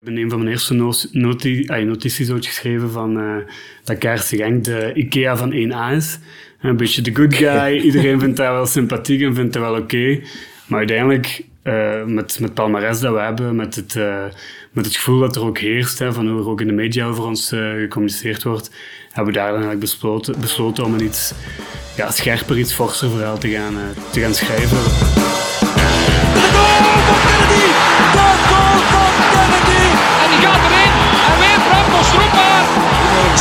Ik ben een van mijn eerste no noti ay, notities ooit geschreven van uh, dat Kaarse Genk de Ikea van 1A is. Een beetje de good guy. Iedereen vindt dat wel sympathiek en vindt dat wel oké. Okay. Maar uiteindelijk, uh, met, met palmares dat we hebben, met het, uh, met het gevoel dat er ook heerst, hè, van hoe er ook in de media over ons gecommuniceerd wordt, hebben we daar dan eigenlijk besloten, besloten om een iets ja, scherper, iets forser verhaal te gaan, te gaan schrijven.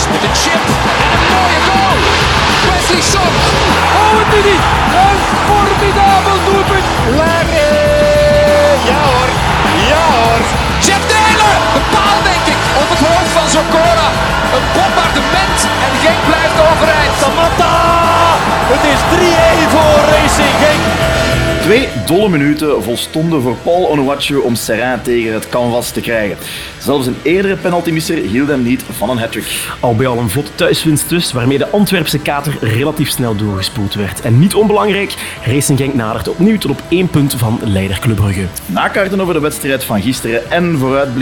Ineens met een chip en een mooie goal! Wesley Son! Oh, het is niet! Een formidabel doelpunt! Larry! Ja hoor! Ja hoor! Jeff Delen! Een paal denk ik! Op het hoofd van Zokora! Een bombardement en Genk blijft overeind! Samatta! Het is 3-1 voor Racing Genk! Twee dolle minuten volstonden voor Paul Onuachu om Serrain tegen het canvas te krijgen. Zelfs een eerdere penaltymisser hield hem niet van een hattrick. Al bij al een vlotte thuiswinst dus, waarmee de Antwerpse kater relatief snel doorgespoeld werd. En niet onbelangrijk, Racing Genk nadert opnieuw tot op één punt van leider Club Brugge. Nakaarten over de wedstrijd van gisteren en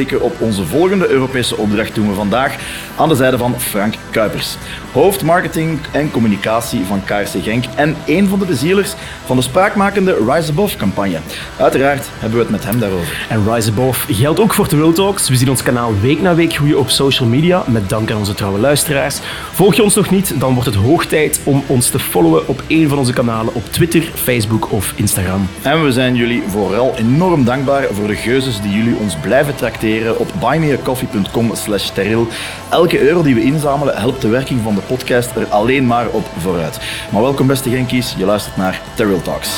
vooruitblikken op onze volgende Europese opdracht doen we vandaag aan de zijde van Frank Kuipers. Hoofdmarketing en communicatie van KRC Genk en een van de bezielers van de spraakmakende Rise Above campagne. Uiteraard hebben we het met hem daarover. En Rise Above geldt ook voor de World Talks. We zien ons kanaal week na week groeien op social media, met dank aan onze trouwe luisteraars. Volg je ons nog niet, dan wordt het hoog tijd om ons te followen op een van onze kanalen op Twitter, Facebook of Instagram. En we zijn jullie vooral enorm dankbaar voor de geuzes die jullie ons blijven tracteren op buymeacoffee.com slash. Elke euro die we inzamelen helpt de werking van de podcast er alleen maar op vooruit. Maar welkom beste Genkies, je luistert naar Terrell Talks.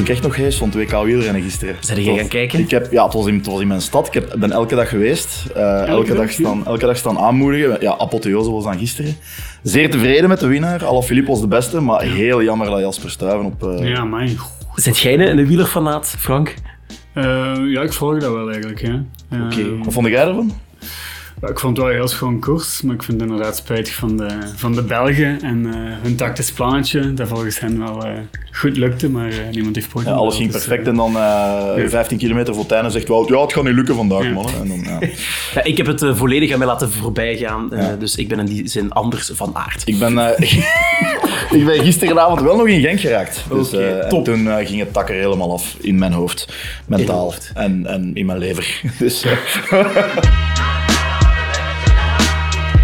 Ik echt nog hees van 2K wielrennen gisteren. Zijn je gaan kijken? Ik heb, ja, het was, in, het was in mijn stad. Ik heb, ben elke dag geweest. Uh, elke, dag staan, elke dag staan aanmoedigen. Ja, apotheose was dan gisteren. Zeer tevreden met de winnaar. Alaphilippe was de beste, maar heel jammer dat Jasper Stuyven op... Uh... Ja, mijn. Zit jij een wielerfanaat, Frank? Uh, ja, ik volg dat wel eigenlijk. Oké, okay. wat vond jij ervan? Ik vond het wel een heel schoon koers, maar ik vind het inderdaad spijtig van de, van de Belgen en uh, hun tactisch plannetje, dat volgens hen wel uh, goed lukte, maar uh, niemand heeft. Ja, alles ging dus, perfect en dan ja. 15 kilometer voor Tijnen zegt wel, ja, het gaat niet lukken vandaag, ja. mannen. En dan, ja. ja. ik heb het volledig aan mij laten voorbij gaan, dus ik ben in die zin anders van aard. Ik ben, ik ben gisteravond wel nog in Genk geraakt. Dus, okay, top. En toen ging het takker helemaal af in mijn hoofd, mentaal hoofd. En, en in mijn lever. Dus,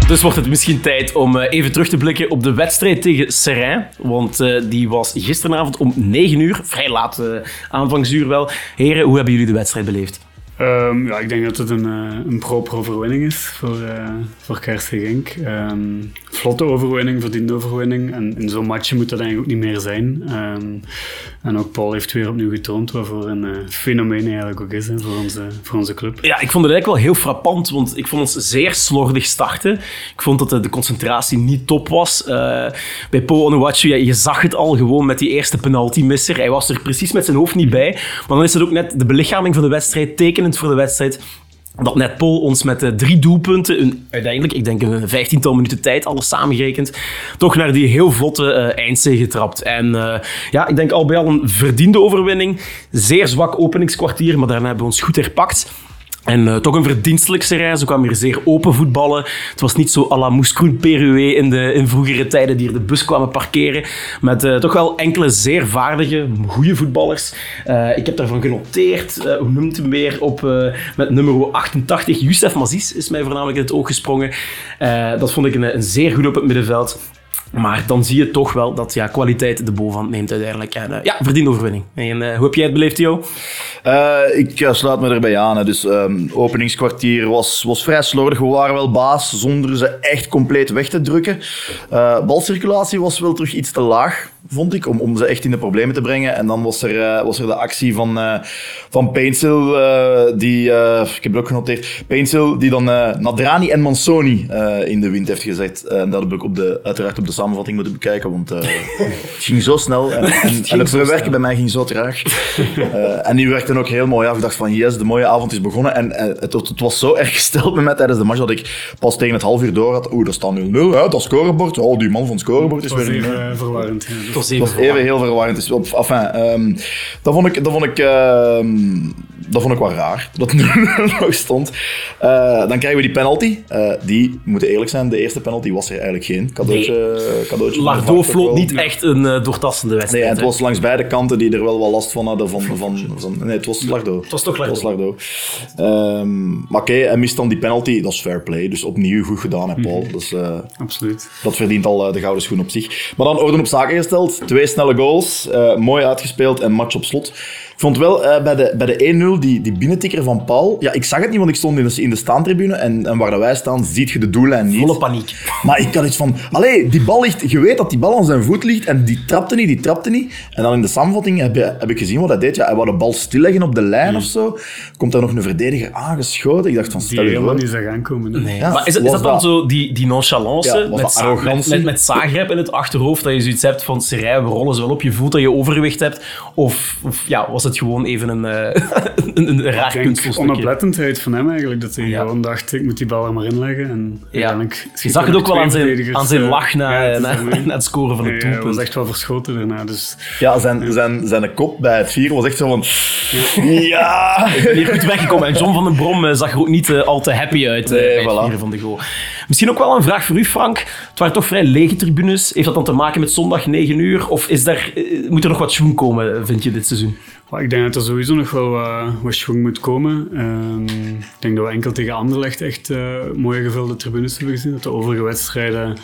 Dus wordt het misschien tijd om eh, even terug te blikken op de wedstrijd tegen Serrain. Want uh, die was gisteravond om 9 uur, vrij laat uh, aanvangsuur wel. Heren, hoe hebben jullie de wedstrijd beleefd? Um, ja, ik denk dat het een, een overwinning is voor, uh, voor Kersten Genk. Um, vlotte overwinning, verdiende overwinning. En in zo'n match moet dat eigenlijk ook niet meer zijn. Um, en ook Paul heeft weer opnieuw getoond waarvoor een uh, fenomeen eigenlijk ook is voor, onze, voor onze club. Ja, ik vond het eigenlijk wel heel frappant, want ik vond ons zeer slordig starten. Ik vond dat de, concentratie niet top was. Uh, bij Paul Onuachu, je zag het al gewoon met die eerste penalty-misser. Hij was er precies met zijn hoofd niet bij. Maar dan is het ook net de belichaming van de wedstrijd, tekenend voor de wedstrijd dat net Paul ons met uh, drie doelpunten, een, uiteindelijk, ik denk een vijftiental minuten tijd, alles samengerekend, toch naar die heel vlotte uh, eindzege trapt. En uh, ja, ik denk al bij al een verdiende overwinning. Zeer zwak openingskwartier, maar daarna hebben we ons goed herpakt. En uh, toch een verdienstelijkse reis. Ze kwamen hier zeer open voetballen. Het was niet zo à la Moeskroen in, de, in vroegere tijden die hier de bus kwamen parkeren. Met uh, toch wel enkele zeer vaardige, goede voetballers. Uh, ik heb daarvan genoteerd, hoe noemt hem weer, op, met nummer 88. Youssef Mazis is mij voornamelijk in het oog gesprongen. dat vond ik een, een zeer goed op het middenveld. Maar dan zie je toch wel dat ja, kwaliteit de bovenhand neemt uiteindelijk. En uh, ja, verdiende overwinning. En uh, hoe heb jij het beleefd, Jo? Uh, ik sluit me erbij aan. Hè. Dus um, openingskwartier was, was vrij slordig. We waren wel baas zonder ze echt compleet weg te drukken. balcirculatie was wel terug iets te laag. Vond ik, om, om ze echt in de problemen te brengen. En dan was er, eh, was er de actie van, uh, van Painsil, die, ik heb het ook genoteerd, Painsil, die dan Nadrani en Mansoni in de wind heeft gezet. En dat heb ik op de, uiteraard op de samenvatting moeten bekijken, want het ging zo snel. En, en, en het verwerken bij mij ging zo traag. en die werkte ook heel mooi af. Ik dacht van, yes, de mooie avond is begonnen. En het, het, was zo erg gesteld met mij tijdens de match dat ik pas tegen het half uur door had, oeh, dat staat 0-0, dat scorebord. Oh, die man van het scorebord is weer... Verwarrend. Was even, even heel verwarrend. Dus op, enfin, um, dat vond ik, dat vond ik, uh, dat vond ik wel raar, dat het nog stond. Uh, dan krijgen we die penalty. Uh, die, we moeten eerlijk zijn, de eerste penalty was er eigenlijk geen. Cadeautje, nee. cadeautje Lardo floot niet echt een uh, doortastende wedstrijd. Nee, het was langs beide kanten die er wel wat last van hadden. Van, van, van, nee, het was Lardo. Het was toch Lardo. Het was Lardo. Um, maar oké, okay, hij mist dan die penalty. Dat is fair play. Dus opnieuw goed gedaan, hè, Paul. Mm -hmm. dus, Absoluut. Dat verdient al de gouden schoen op zich. Maar dan orde op zaken gesteld. Twee snelle goals. mooi uitgespeeld en match op slot. Ik vond wel uh, bij de, bij de 1-0 die, die binnentikker van Paul. Ja, ik zag het niet, want ik stond in de, in de staantribune. En, en waar wij staan, ziet je de doellijn niet. Volle paniek. Maar ik had iets van. Allee, die bal ligt. Je weet dat die bal aan zijn voet ligt. En die trapte niet, die trapte niet. En dan in de samenvatting heb, heb ik gezien wat hij deed. Ja, hij wou de bal stilleggen op de lijn of zo. Komt daar nog een verdediger aangeschoten. Ik dacht van. Stel die helemaal niet zag aankomen. Nee. Ja, maar is, is dat, dat dan zo die, die nonchalance? Ja, met, arrogantie? Met, met, Zagreb in het achterhoofd. Dat je zoiets hebt van. Serij, we rollen ze wel op je voet. Dat je overwicht hebt. Of, of ja, was het gewoon even een uh, een, een raar kunststuk. onoplettendheid van hem eigenlijk, dat hij ja. gewoon dacht, ik moet die bal er maar inleggen. En ja. Je zag het ook wel aan zijn, aan zijn lach na, ja, na, na, het scoren van het doelpunt. Hij was echt wel verschoten daarna. Dus. Ja, zijn, zijn, zijn kop bij het vieren was echt zo van... Ja! Ik ben hier goed weggekomen. En John van den Brom uh, zag er ook niet uh, al te happy uit nee, bij het vieren van de goal. Misschien ook wel een vraag voor u, Frank. Het waren toch vrij lege tribunes. Heeft dat dan te maken met zondag 9 uur? Of is daar, moet er nog wat schoen komen, vind je, dit seizoen? Ik denk dat er sowieso nog wel uh, wat schwung moet komen. Um, ik denk dat we enkel tegen Anderlecht echt uh, mooie gevulde tribunes hebben gezien. Dat de overige wedstrijden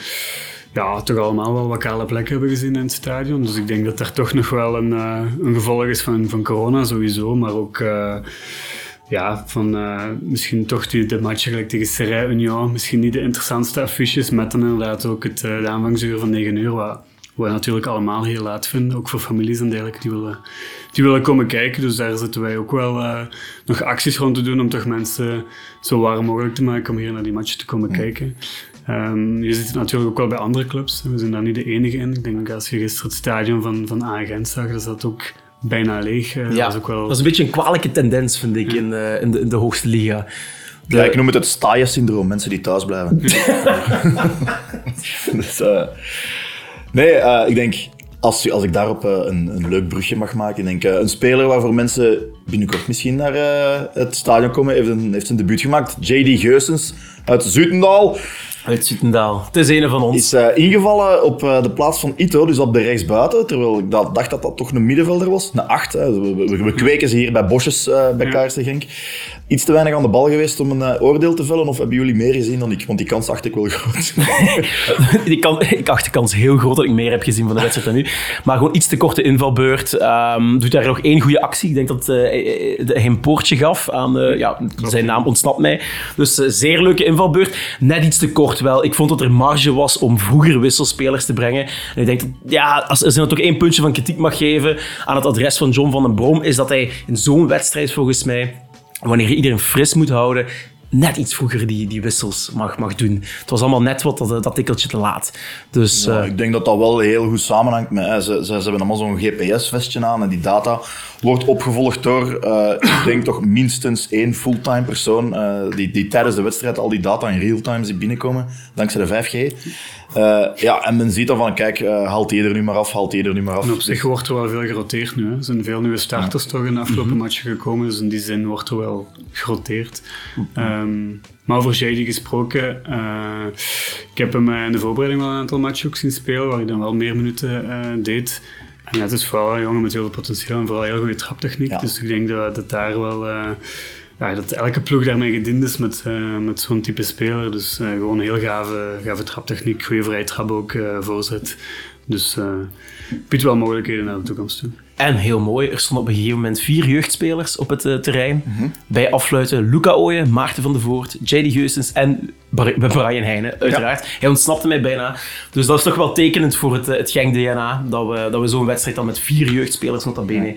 ja, toch allemaal wel wat kale plekken hebben gezien in het stadion. Dus ik denk dat er toch nog wel een, uh, een gevolg is van, van corona sowieso. Maar ook ja, van misschien toch die, de match gelijk tegen Serrail Union. Misschien niet de interessantste affiches. Met dan inderdaad ook het, de aanvangsuur van 9 uur. Wat, wat we natuurlijk allemaal heel laat vinden. Ook voor families en dergelijke die willen die willen komen kijken. Dus daar zitten wij ook wel uh, nog acties rond te doen om toch mensen zo warm mogelijk te maken om hier naar die match te komen kijken. Um, je zit natuurlijk ook wel bij andere clubs. We zijn daar niet de enige in. Ik denk als je gisteren het stadion van, van Agent zag, dat dat ook bijna leeg. Uh, ja, dat is, ook wel... dat is een beetje een kwalijke tendens, vind ik, in, uh, in, de, in de hoogste liga. De... Ja, ik noem het het staaien-syndroom, mensen die thuis blijven. dus, uh, nee, uh, ik denk als, als ik daarop uh, een, een leuk brugje mag maken, denk uh, een speler waarvoor mensen binnenkort misschien naar het stadion komen, heeft een, heeft een debuut gemaakt. JD Geusens uit Zutendaal. Uit Zutendaal. Het is een van ons. Is ingevallen op de plaats van Ito, dus op de rechtsbuiten. Terwijl ik dacht dat dat toch een middenvelder was. Een acht. Hè. We, we, we, kweken ze hier bij Bosjes bij ja. Genk iets te weinig aan de bal geweest om een uh, oordeel te vellen? Of hebben jullie meer gezien dan ik? Want die kans acht ik wel groot. die kan, ik acht de kans heel groot dat ik meer heb gezien van de wedstrijd dan nu. Maar gewoon iets te korte invalbeurt. Um, doet daar nog één goede actie. Ik denk dat uh, hij een poortje gaf aan... Uh, ja, zijn naam ontsnapt mij. Dus zeer leuke invalbeurt. Net iets te kort wel. Ik vond dat er marge was om vroeger wisselspelers te brengen. En ik denk dat... Ja, als, als er toch één puntje van kritiek mag geven aan het adres van John van den Brom, is dat hij in zo'n wedstrijd volgens mij wanneer je iedereen fris moet houden, net iets vroeger die, die wissels mag, mag doen. Het was allemaal net wat dat, dat tikkeltje te laat. Dus, ja, uh, ik denk dat dat wel heel goed samenhangt met... Hè, ze, ze, ze hebben allemaal zo'n GPS-vestje aan en die data wordt opgevolgd door, uh, ik denk toch minstens één fulltime persoon uh, die, die tijdens de wedstrijd al die data in real-time ziet binnenkomen, dankzij de 5G. Uh, ja, en men ziet dan van, kijk, haalt die er nu maar af, haalt die er nu maar af. En op zich wordt er wel veel geroteerd nu. Hè. Er zijn veel nieuwe starters ja. toch in de afgelopen mm -hmm. matchen gekomen, dus in die zin wordt er wel geroteerd. Mm -hmm. um, maar over Shady gesproken, uh, ik heb hem in de voorbereiding wel een aantal matchen ook zien spelen, waar ik dan wel meer minuten deed. En het is vooral een jongen met heel veel potentieel en vooral heel goede traptechniek. Ja. Dus ik denk dat, dat daar wel ja, dat elke ploeg daarmee gediend is met, uh, met zo'n type speler. Dus uh, gewoon heel gave, gave traptechniek, goede vrije trap ook, voorzet. Dus biedt wel mogelijkheden naar de toekomst toe. En heel mooi, er stonden op een gegeven moment vier jeugdspelers op het uh, terrein. Mm -hmm. Bij afsluiten Luca Ooyen, Maarten van der Voort, J.D. Geustens en Brian Heijnen, uiteraard. Ja. Hij ontsnapte mij bijna. Dus dat is toch wel tekenend voor het, het Genk-DNA, dat we, dat we zo'n wedstrijd dan met vier jeugdspelers nota bene ja.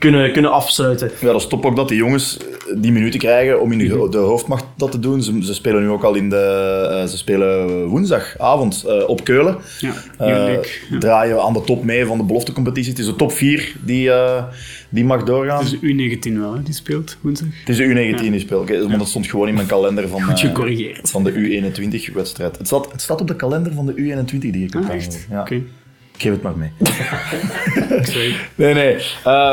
Kunnen, kunnen afsluiten. Ja, dat is top ook dat die jongens die minuten krijgen om in de, de hoofdmacht dat te doen. Ze, ze, spelen nu ook al in de... Uh, ze spelen woensdagavond uh, op Keulen. Ja, uh, ja. Draaien aan de top mee van de beloftecompetitie. Het is de top 4 die, die mag doorgaan. Het is de U19 wel, hè, die speelt woensdag. Het is de U19 die speelt. Okay, want dat stond gewoon in mijn kalender van, Goed gecorrigeerd. van de U21-wedstrijd. Het staat, het staat op de kalender van de U21 die je kunt ah, echt? Ja. Okay. Geef het maar mee. nee, nee. Uh,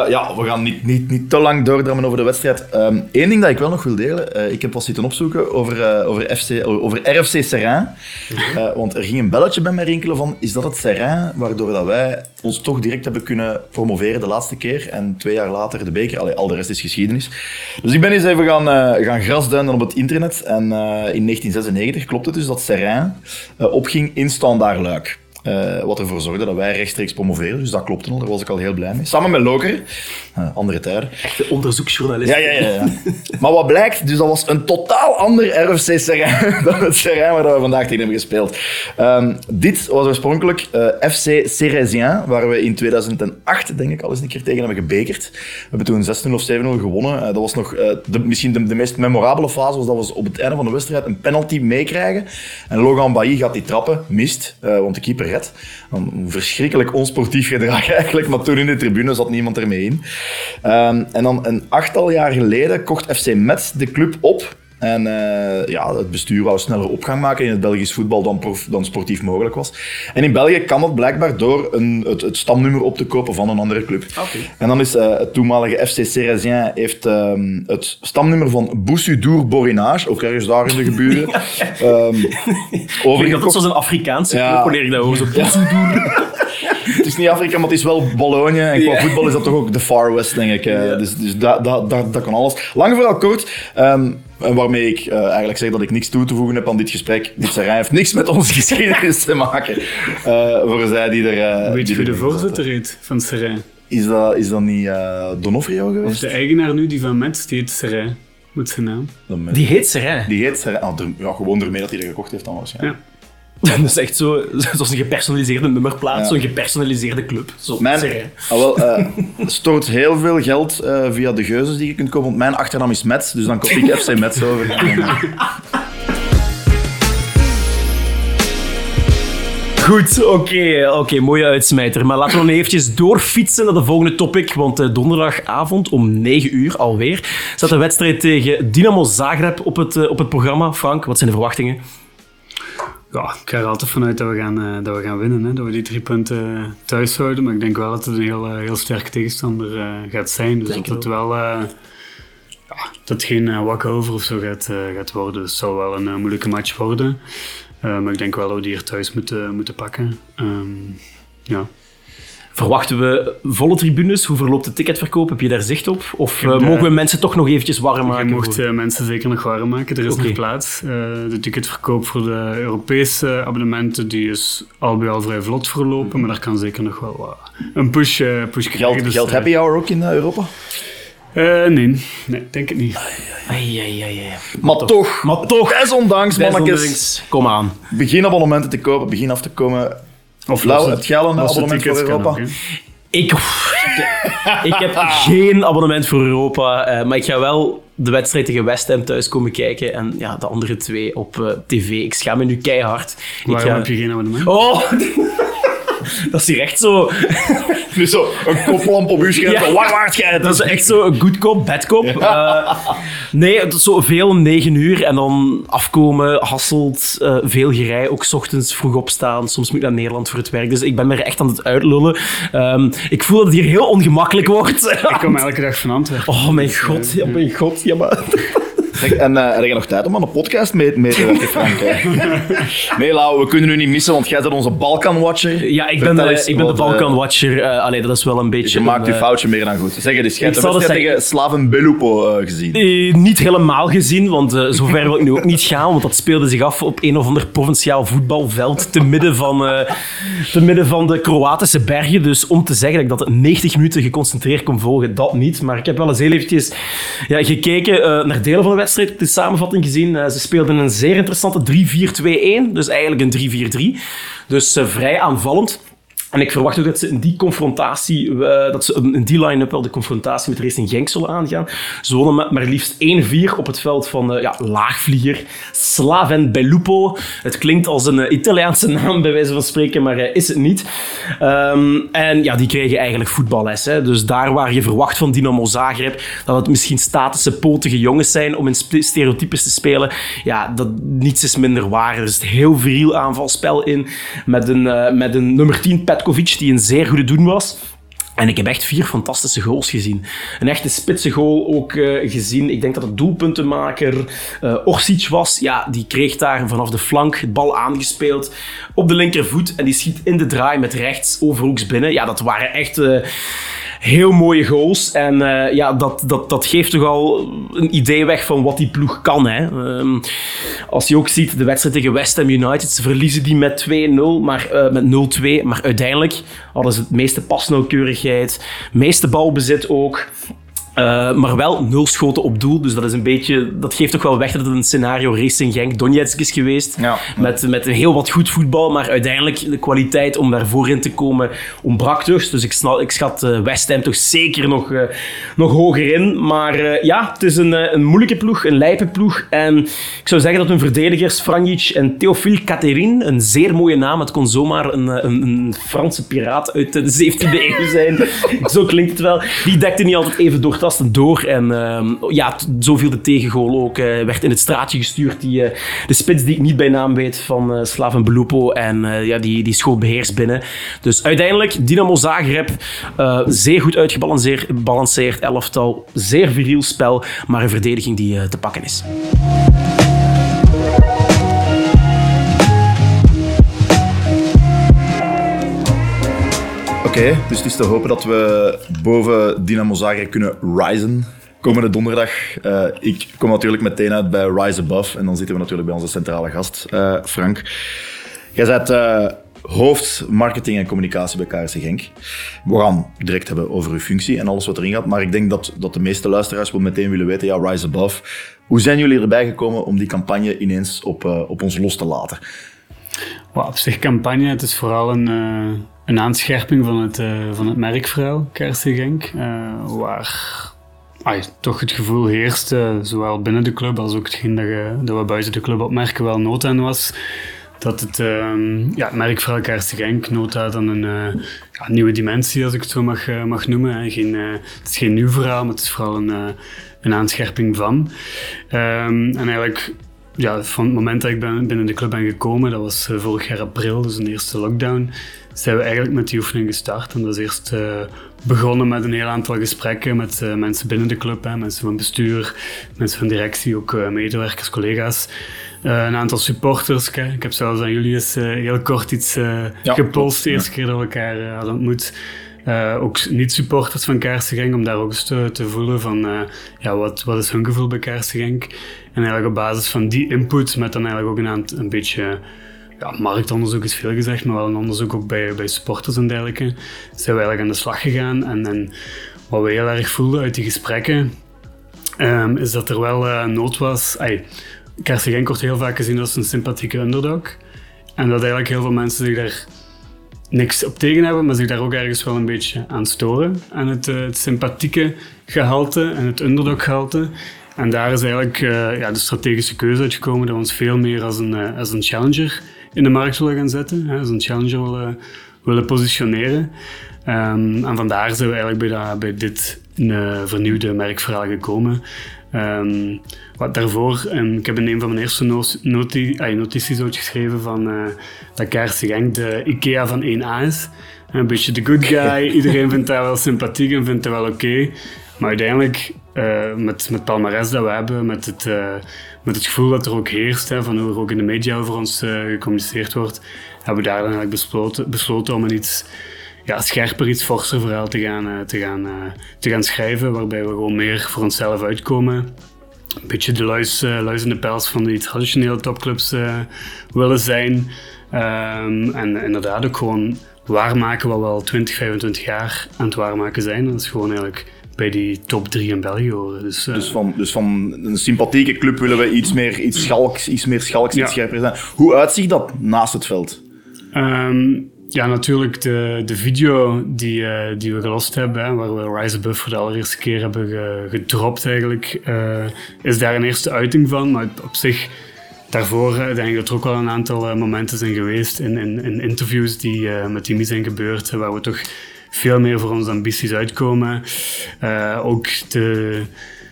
ja, we gaan niet, niet, niet te lang doordrammen over de wedstrijd. Eén um, ding dat ik wel nog wil delen. Uh, ik heb wat zitten opzoeken over, uh, over, FC, over RFC Serrain. want er ging een belletje bij mij rinkelen van... Is dat het Serrain waardoor dat wij ons toch direct hebben kunnen promoveren de laatste keer? En twee jaar later de beker. Allee, al de rest is geschiedenis. Dus ik ben eens even gaan, gaan grasduinen op het internet. En in 1996 klopt het dus dat Serrain opging in Standaard Luik. Uh, wat ervoor zorgde dat wij rechtstreeks promoveren. Dus dat klopte al, daar was ik al heel blij mee. Samen met Loker, uh, andere tijden. Echte onderzoeksjournalist. Ja, ja, ja, ja. maar wat blijkt, dus dat was een totaal ander RFC Serrain dan het Serrain waar we vandaag tegen hebben gespeeld. Um, dit was oorspronkelijk uh, FC Cérésien, waar we in 2008 denk ik al eens een keer tegen hebben gebekerd. We hebben toen 6-0 of 7-0 gewonnen. dat was nog de, misschien de, de, meest memorabele fase, was dat we op het einde van de wedstrijd een penalty meekrijgen. En Logan Bailly gaat die trappen, mist, want de keeper Een verschrikkelijk onsportief gedrag eigenlijk, maar toen in de tribune zat niemand ermee in. Um, en dan een achttal jaar geleden kocht FC Metz de club op en uh, ja, het bestuur wou sneller opgang maken in het Belgisch voetbal dan, prof, dan sportief mogelijk was. En in België kan dat blijkbaar door een, het, het stamnummer op te kopen van een andere club. Okay. En dan is uh, het toenmalige FC Cérésien heeft um, het stamnummer van Boussudour Borinage, ook ergens daar in de geburen, um, overgekocht. Dat is een Afrikaanse ja. club, wanneer ik dat hoor. Zo Boussudour. het is niet Afrika, maar het is wel Bologna. En qua yeah. voetbal is dat toch ook de Far West, denk ik. Yeah. Dus, dus dat, dat, dat, dat kan alles. Lang vooral kort. Um, en waarmee ik uh, eigenlijk zeg dat ik niks toe te voegen heb aan dit gesprek. Dit Serrain heeft niks met onze geschiedenis te maken. Uh, voor zij die er... Uh, Weet je wie de voorzitter heet van Serrain? Is dat, is dat niet Donofrio geweest? Of de eigenaar nu, die van Metz, die heet Serrain. Moet zijn naam. Die heet Serrain? Die heet Serrain. Ah, ja, gewoon ermee dat hij er gekocht heeft dan waarschijnlijk. Ja. Dat is echt zo, zoals een gepersonaliseerde nummerplaat, ja. zo'n gepersonaliseerde club. Zo, mijn, ah, wel, uh, stort heel veel geld uh, via de geuzes die je kunt kopen, want mijn achternaam is Mets, dus dan koop ik FC Mets over. Goed, oké, okay, okay, mooie uitsmijter. Maar laten we nog eventjes doorfietsen naar de volgende topic. Want uh, donderdagavond om 9 uur alweer staat de wedstrijd tegen Dynamo Zagreb op het, op het programma. Frank, wat zijn de verwachtingen? Ja, ik ga er altijd vanuit dat we gaan, uh, dat we gaan winnen. Hè? Dat we die drie punten thuis houden. Maar ik denk wel dat het een heel, uh, heel sterke tegenstander uh, gaat zijn. Dus denk dat het wel... ja, dat geen wakker over of zo gaat, gaat worden. Dus het zal wel een moeilijke match worden. maar ik denk wel dat we die hier thuis moeten, moeten pakken. Um, ja. Verwachten we volle tribunes? Hoe verloopt de ticketverkoop? Heb je daar zicht op? Of uh, mogen we mensen toch nog eventjes warm maken? Je mocht uh, mensen zeker nog warm maken. Er is okay. nog plaats. Uh, de ticketverkoop voor de Europese abonnementen die is al bij al vrij vlot verlopen. Maar daar kan zeker nog wel een push, push krijgen. Geld, dus, geld happy hour ook in Europa? nee, nee, denk het niet. Ai, ai, ai, ai. Maar toch, maar toch, desondanks, mannetjes. Kom aan. Begin abonnementen te kopen, begin af te komen of Lau, het geld een abonnement voor Europa? Ook, ik, ik heb geen abonnement voor Europa, uh, maar ik ga wel de wedstrijd tegen West Ham thuis komen kijken. En ja, de andere twee op uh, tv. Ik schaam me nu keihard. Waarom ga... heb je geen abonnement? Oh! Dat is hier echt zo... Dus zo een koplamp op uw scherm. Ja. Waar waard jij? Dat is echt zo een good cop, bad cop. Ja. Uh, nee, het is zo veel om negen uur en dan afkomen, hasselt, uh, veel gerij. Ook 's ochtends vroeg opstaan. Soms moet ik naar Nederland voor het werk. Dus ik ben er echt aan het uitlullen. Um, ik voel dat het hier heel ongemakkelijk wordt. Ik kom elke dag van Antwerpen. Oh mijn god, ja, mijn god. Ja, maar... En uh, heb je nog tijd om aan een podcast mee, mee te werken, Frank? nee, Lau, we kunnen u niet missen, want jij bent onze Balkan-watcher. Ja, ik ben, uh, ik ben de Balkan-watcher. Uh, allee, dat is wel een beetje... Je maakt je foutje meer dan goed. Zeg, je dus, jij hebt de tegen Slaven Belupo gezien. niet helemaal gezien, want zover wil ik nu ook niet gaan, want dat speelde zich af op een of ander provinciaal voetbalveld te midden van, te midden van de Kroatische bergen. Dus om te zeggen dat ik dat 90 minuten geconcentreerd kon volgen, dat niet. Maar ik heb wel eens heel eventjes ja, gekeken naar delen van de wedstrijd, de samenvatting gezien. ze speelden een zeer interessante 3-4-2-1, dus eigenlijk een 3-4-3. Dus uh, vrij aanvallend. En ik verwacht ook dat ze in die confrontatie, uh, dat ze in die line-up wel de confrontatie met Racing Genk zullen aangaan. Ze wonnen met maar liefst 1-4 op het veld van uh, ja, laagvlieger Slaven Belupo. Het klinkt als een uh, Italiaanse naam, bij wijze van spreken, maar is het niet. Um, en ja, die kregen eigenlijk voetballes. Hè. Dus daar waar je verwacht van Dynamo Zagreb dat het misschien statische, potige jongens zijn om in stereotypes te spelen, ja, dat niets is minder waar. Er is heel viriel aanvalspel in, met een, met een nummer 10 Petkovic, die een zeer goede doen was. En ik heb echt vier fantastische goals gezien. Een echte spitse goal ook uh, gezien. Ik denk dat het doelpuntenmaker uh, Orsic was. Ja, die kreeg daar vanaf de flank het bal aangespeeld op de linkervoet. En die schiet in de draai met rechts overhoeks binnen. Ja, dat waren echt... Uh, heel mooie goals. En uh, ja, dat, dat, dat geeft toch al een idee weg van wat die ploeg kan. Hè. Um, als je ook ziet, de wedstrijd tegen West Ham United, ze verliezen die met 2-0, maar uh, met 0-2. Maar uiteindelijk hadden ze het meeste pasnauwkeurigheid, meeste balbezit ook. Uh, maar wel nul schoten op doel. Dus dat is een beetje. Dat geeft toch wel weg dat het een scenario Racing Genk Donetsk is geweest. Ja. Met, met heel wat goed voetbal. Maar uiteindelijk de kwaliteit om daarvoor in te komen ontbrak dus. Dus ik, ik schat uh, West Ham toch zeker nog, uh, nog hoger in. Maar ja, het is een, een moeilijke ploeg, een lijpe ploeg. En ik zou zeggen dat hun verdedigers Franjic en Theophile Catherine, een zeer mooie naam. Het kon zomaar een, een, een Franse piraat uit de 17e eeuw zijn. Zo klinkt het wel. Die dekte niet altijd even door door. En uh, ja, zo viel de tegengoal ook. Uh, werd in het straatje gestuurd. Die, uh, de spits die ik niet bij naam weet van uh, Slaven Belupo. En ja, die, die schoot beheerst binnen. Dus uiteindelijk, Dynamo Zagreb. zeer goed uitgebalanceerd elftal. Zeer viriel spel. Maar een verdediging die te pakken is. Okay, dus het is te hopen dat we boven Dynamo Zagreb kunnen risen komende donderdag. Uh, ik kom natuurlijk meteen uit bij Rise Above en dan zitten we natuurlijk bij onze centrale gast, uh, Frank. Jij bent uh, hoofd marketing en communicatie bij KRC Genk. We gaan direct hebben over uw functie en alles wat erin gaat, maar ik denk dat, dat de meeste luisteraars wel meteen willen weten, ja, Rise Above. Hoe zijn jullie erbij gekomen om die campagne ineens op, op ons los te laten? Well, op zich campagne, het is vooral een een aanscherping van het, uh, van het merkverhaal uh, waar toch het gevoel heerste, zowel binnen de club als ook hetgeen dat, dat we buiten de club opmerken wel nood aan was, dat het, uh, ja, het merkverhaal Genk nood had aan een ja, nieuwe dimensie, als ik het zo mag, mag noemen. Geen, het is geen nieuw verhaal, maar het is vooral een, een aanscherping van. Um, en eigenlijk ja, van het moment dat ik ben, binnen de club ben gekomen, dat was vorig jaar april, dus een eerste lockdown, zijn we eigenlijk met die oefening gestart. En dat is eerst uh, begonnen met een heel aantal gesprekken met uh, mensen binnen de club, hè, mensen van bestuur, mensen van directie, ook uh, medewerkers, collega's. een aantal supporters. Ik heb zelfs aan jullie eens heel kort iets ja, gepolst de eerste keer dat we elkaar hadden ontmoet. ook niet-supporters van Kaarsengenk, om daar ook eens te, te voelen van ja, wat, wat is hun gevoel bij Kaarsengenk. En eigenlijk op basis van die input, met dan eigenlijk ook een, een beetje ja, marktonderzoek is veel gezegd, maar wel een onderzoek ook bij, bij supporters en dergelijke, zijn we eigenlijk aan de slag gegaan. En, en wat we heel erg voelden uit die gesprekken, um, is dat er wel uh, nood was. Kersen Genk wordt heel vaak gezien als een sympathieke underdog. En dat eigenlijk heel veel mensen zich daar niks op tegen hebben, maar zich daar ook ergens wel een beetje aan storen. Aan het, uh, het sympathieke gehalte en het underdog gehalte. En daar is eigenlijk uh, ja, de strategische keuze uitgekomen dat we ons veel meer als een, uh, als een challenger in de markt willen gaan zetten. Hè, als een challenger willen, willen positioneren. Um, en vandaar zijn we eigenlijk bij, bij dit uh, vernieuwde merkverhaal gekomen. Um, wat daarvoor, um, ik heb in een van mijn eerste noti ay, notities geschreven van uh, dat Kaarse Genk de IKEA van 1A is. Een beetje de good guy. Iedereen vindt dat wel sympathiek en vindt dat wel oké. Okay. Maar uiteindelijk uh, met, met palmares dat we hebben, met het, uh, met het gevoel dat er ook heerst, hè, van hoe er ook in de media over ons uh, gecommuniceerd wordt, hebben we daar dan eigenlijk besloten, besloten om een iets ja, scherper, iets forser verhaal te gaan, te, gaan, te gaan schrijven, waarbij we gewoon meer voor onszelf uitkomen. Een beetje de luis, luis in de pels van die traditionele topclubs willen zijn. Um, en inderdaad ook gewoon waarmaken wat we al 20, 25 jaar aan het waarmaken zijn. Dat is gewoon eigenlijk bij die top 3 in België horen. Dus, uh, dus, van, dus van een sympathieke club willen we iets meer, iets schalks, iets meer schalks, iets scherper zijn. Hoe uitziet dat naast het veld? Um, ja, natuurlijk de, de video die, uh, die we gelost hebben, hè, waar we Rise Above voor de allereerste keer hebben gedropt eigenlijk, uh, is daar een eerste uiting van. Maar op zich daarvoor denk ik dat er ook wel een aantal momenten zijn geweest in, in, in interviews die met Timmy zijn gebeurd, waar we toch veel meer voor onze ambities uitkomen. Uh, ook de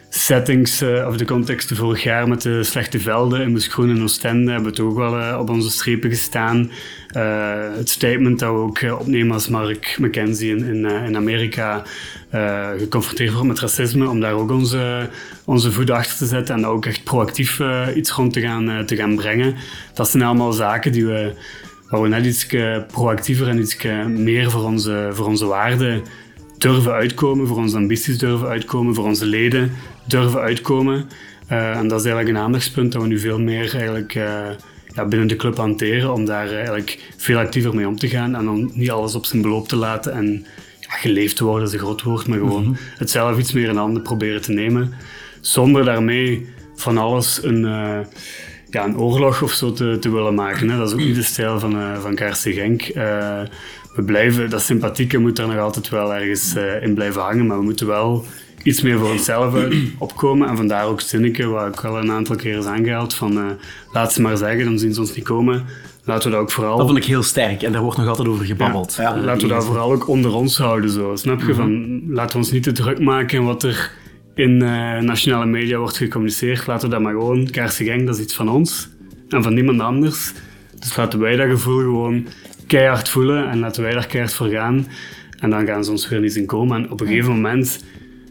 settings uh, of de contexten vorig jaar met de slechte velden in Moeskroen en Oostende hebben we ook wel uh, op onze strepen gestaan. het statement dat we ook opnemen als Mark McKenzie in, in, in Amerika geconfronteerd wordt met racisme, om daar ook onze, onze voet achter te zetten en ook echt proactief iets rond gaan, te gaan brengen. Dat zijn allemaal zaken die we waar we net iets proactiever en iets meer voor onze, voor onze waarden durven uitkomen, voor onze ambities durven uitkomen, voor onze leden durven uitkomen. Uh, en dat is eigenlijk een aandachtspunt dat we nu veel meer eigenlijk, uh, ja, binnen de club hanteren, om daar eigenlijk veel actiever mee om te gaan en om niet alles op zijn beloop te laten en ja, geleefd te worden is een groot woord, maar gewoon mm het zelf iets meer in handen proberen te nemen, zonder daarmee van alles een... Ja, een oorlog of zo te, te willen maken. Hè. Dat is ook niet de stijl van, uh, van KRC Genk. Uh, we blijven, dat sympathieke moet er nog altijd wel ergens uh, in blijven hangen, maar we moeten wel iets meer voor onszelf opkomen. En vandaar ook Zinneke, wat ik al een aantal keer is aangehaald, van laat ze maar zeggen, dan zien ze ons niet komen. Laten we dat ook vooral... Dat vond ik heel sterk en daar wordt nog altijd over gebabbeld. Ja, laten we dat vooral ook onder ons houden, zo. snap je? Mhm. van, laten we ons niet te druk maken wat er in uh, nationale media wordt gecommuniceerd. Laten we dat maar gewoon, Gang, dat is iets van ons en van niemand anders. Dus laten wij dat gevoel gewoon keihard voelen en laten wij daar keihard voor gaan. En dan gaan ze ons weer niet in komen. En op een gegeven moment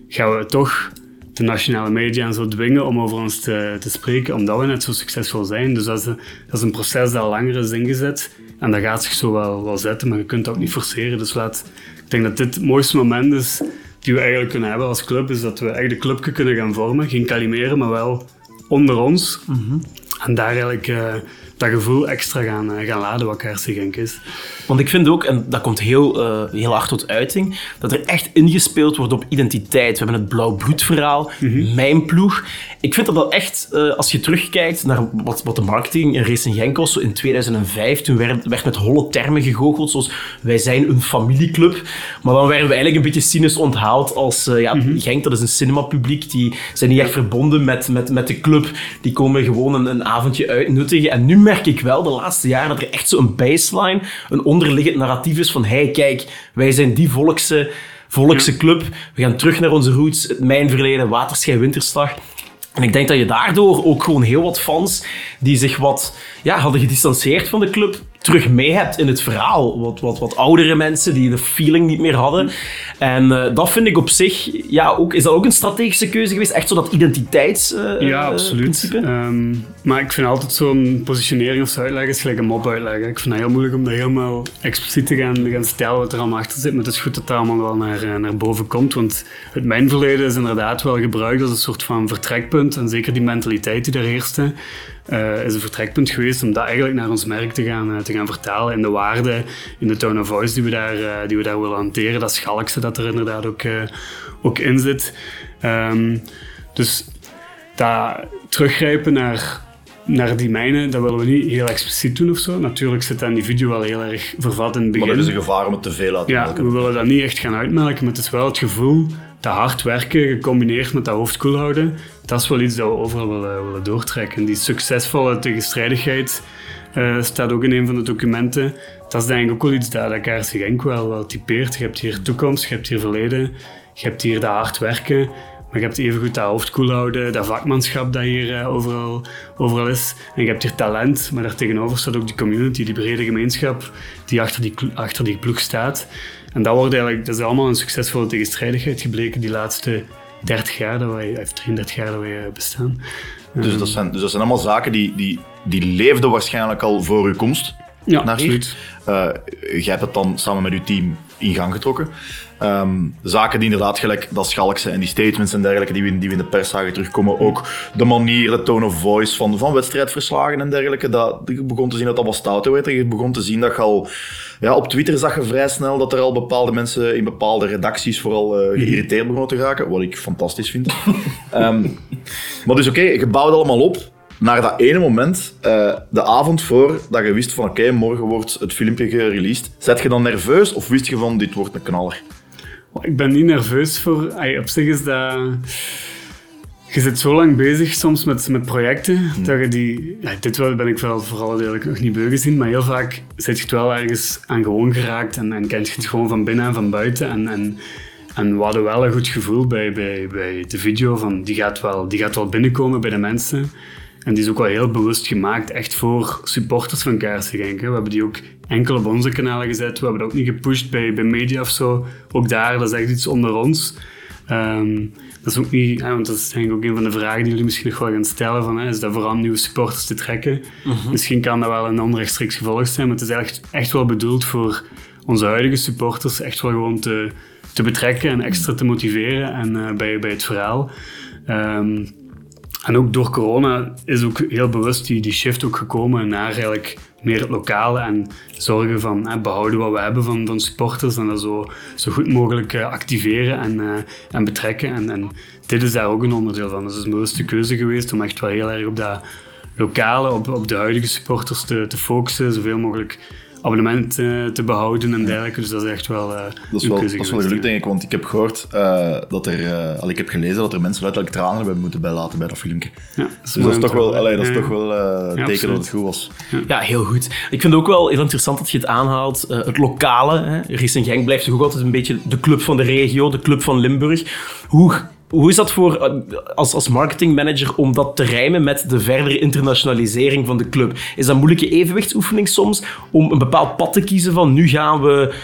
gaan we toch de nationale media en zo dwingen om over ons te, te spreken, omdat we net zo succesvol zijn. Dus dat is, een, dat is een proces dat al langer is ingezet. En dat gaat zich zo wel, wel zetten, maar je kunt het ook niet forceren. Dus laat, ik denk dat dit het mooiste moment is die we eigenlijk kunnen hebben als club, is dat we echt de clubje kunnen gaan vormen. Geen kalimeren, maar wel onder ons. Mhm. En daar eigenlijk uh, dat gevoel extra gaan, uh, gaan laden wat KRC Genk is. Want ik vind ook, en dat komt heel, uh, heel hard tot uiting, dat er echt ingespeeld wordt op identiteit. We hebben het blauw bloedverhaal, mm mijn ploeg. Ik vind dat wel echt, uh, als je terugkijkt naar wat, wat de marketing in Racing Genk was, zo in 2005, toen werd, werd met holle termen gegoocheld, zoals wij zijn een familieclub. Maar dan werden we eigenlijk een beetje cynisch onthaald als, uh, ja, mm Genk, dat is een cinemapubliek, die zijn niet echt verbonden met, met, met de club. Die komen gewoon een, een avondje uitnuttigen. En nu merk ik wel de laatste jaren dat er echt zo'n baseline, een onderliggend narratief is van hey, kijk, wij zijn die volkse, volkse club. We gaan terug naar onze roots, het mijnverleden, waterschij, winterslag. En ik denk dat je daardoor ook gewoon heel wat fans die zich wat ja, hadden gedistanceerd van de club, terug mee hebt in het verhaal. Wat, wat, wat oudere mensen die de feeling niet meer hadden. En uh, dat vind ik op zich, ja, ook, is dat ook een strategische keuze geweest? Echt zo dat identiteits. Uh, ja, absoluut. Um, maar ik vind altijd zo'n positionering of zo uitleggen is gelijk een mop uitleggen. Ik vind het heel moeilijk om dat helemaal expliciet te gaan, gaan stellen wat er allemaal achter zit. Maar het is goed dat dat allemaal wel naar, eh, naar boven komt. Want het mijnverleden is inderdaad wel gebruikt als een soort van vertrekpunt. En zeker die mentaliteit die daar heerste uh, is een vertrekpunt geweest om dat eigenlijk naar ons merk te gaan, uh, te gaan vertalen. In de waarde, in de tone of voice die we daar, uh, die we daar willen hanteren. Dat schalkste dat er inderdaad ook, ook in zit. Um, dus dat teruggrijpen naar, naar die mijnen, dat willen we niet heel expliciet doen of zo. Natuurlijk zit dat in die video wel heel erg vervat in het begin. Maar dat is een gevaar om het te veel uit te ja, we willen dat niet echt gaan uitmelken, maar het is wel het gevoel dat hard werken gecombineerd met dat hoofd koel houden, dat is wel iets dat we overal willen, willen doortrekken. Die succesvolle tegenstrijdigheid uh, staat ook in een van de documenten. Dat is denk ik ook wel iets dat, dat Genk wel, wel typeert. Je hebt hier toekomst, je hebt hier verleden, je hebt hier dat hard werken. Maar je hebt evengoed dat hoofd koel houden, dat vakmanschap dat hier uh, overal, overal is. En je hebt hier talent, maar daartegenover staat ook die community, die brede gemeenschap die achter die, achter die ploeg staat. En dat, wordt eigenlijk, dat is allemaal een succesvolle tegenstrijdigheid gebleken die laatste 30 jaar dat wij, of 33 jaar dat wij bestaan. Dus dat zijn, dus dat zijn allemaal zaken die, die, die leefden waarschijnlijk al voor uw komst ja, absoluut. Uh, jij hebt het dan samen met uw team in gang getrokken. Um, zaken die inderdaad, gelijk dat Schalkse en die statements en dergelijke, die we, die we in de pers zagen terugkomen. Ook de manier, de tone of voice van, van wedstrijdverslagen en dergelijke. Dat, je begon te zien dat dat wat stouter werd. Je begon te zien dat je al... Ja, op Twitter zag je vrij snel dat er al bepaalde mensen in bepaalde redacties vooral uh, geïrriteerd begonnen te raken. Wat ik fantastisch vind. um, maar dus oké, okay, je bouwt allemaal op naar dat ene moment, uh, de avond voor dat je wist van oké, okay, morgen wordt het filmpje gereleased. Zet je dan nerveus of wist je van dit wordt een knaller? Ik ben niet nerveus voor. Ay, op zich is dat. Je zit zo lang bezig soms met, met projecten hmm. dat je die. Ja, dit wel ben ik wel vooral eigenlijk nog niet beu gezien, maar heel vaak zit je het wel ergens aan gewoon geraakt en, en kent je het gewoon van binnen en van buiten. En, en, en we hadden wel een goed gevoel bij, bij, bij de video van die gaat, wel, die gaat wel binnenkomen bij de mensen. En die is ook wel heel bewust gemaakt, echt voor supporters van Kaarsengenk. We hebben die ook enkel op onze kanalen gezet. We hebben dat ook niet gepusht bij, bij media of zo. Ook daar, dat is echt iets onder ons. Um, dat is ook niet, hè, want dat is denk ik ook een van de vragen die jullie misschien nog wel gaan stellen. Van, hè, is dat vooral nieuwe supporters te trekken? Mhm. Misschien kan dat wel een onrechtstreeks gevolg zijn, maar het is echt, echt wel bedoeld voor onze huidige supporters echt wel gewoon te, te betrekken en extra te motiveren en, uh, bij, bij het verhaal. Um, en ook door corona is ook heel bewust die, die shift ook gekomen naar eigenlijk meer het lokale en zorgen van hè, behouden wat we hebben van, van supporters en dat zo, zo goed mogelijk uh, activeren en, uh, en betrekken. En, en dit is daar ook een onderdeel van. Dus het is een bewuste keuze geweest om echt wel heel erg op dat lokale, op, op de huidige supporters te, te focussen, zoveel mogelijk abonnement uh, te behouden en dergelijke. Dus dat is echt wel uh, dat is wel, dat is wel geluk, denk ik. Want ik heb gehoord uh, dat er... al ik heb gelezen dat er mensen letterlijk tranen hebben moeten bijlaten bij dat filmpje. Ja, dat dus dat is toch wel, allee, dat is toch wel ja, teken dat het goed was. Ja. ja. heel goed. Ik vind het ook wel heel interessant dat je het aanhaalt. het lokale. Hè. Racing Genk blijft toch ook altijd een beetje de club van de regio, de club van Limburg. Hoe hoe is dat voor, eh, als, als marketingmanager om dat te rijmen met de verdere internationalisering van de club? Is dat een moeilijke evenwichtsoefening soms om een bepaald pad te kiezen van nu gaan we,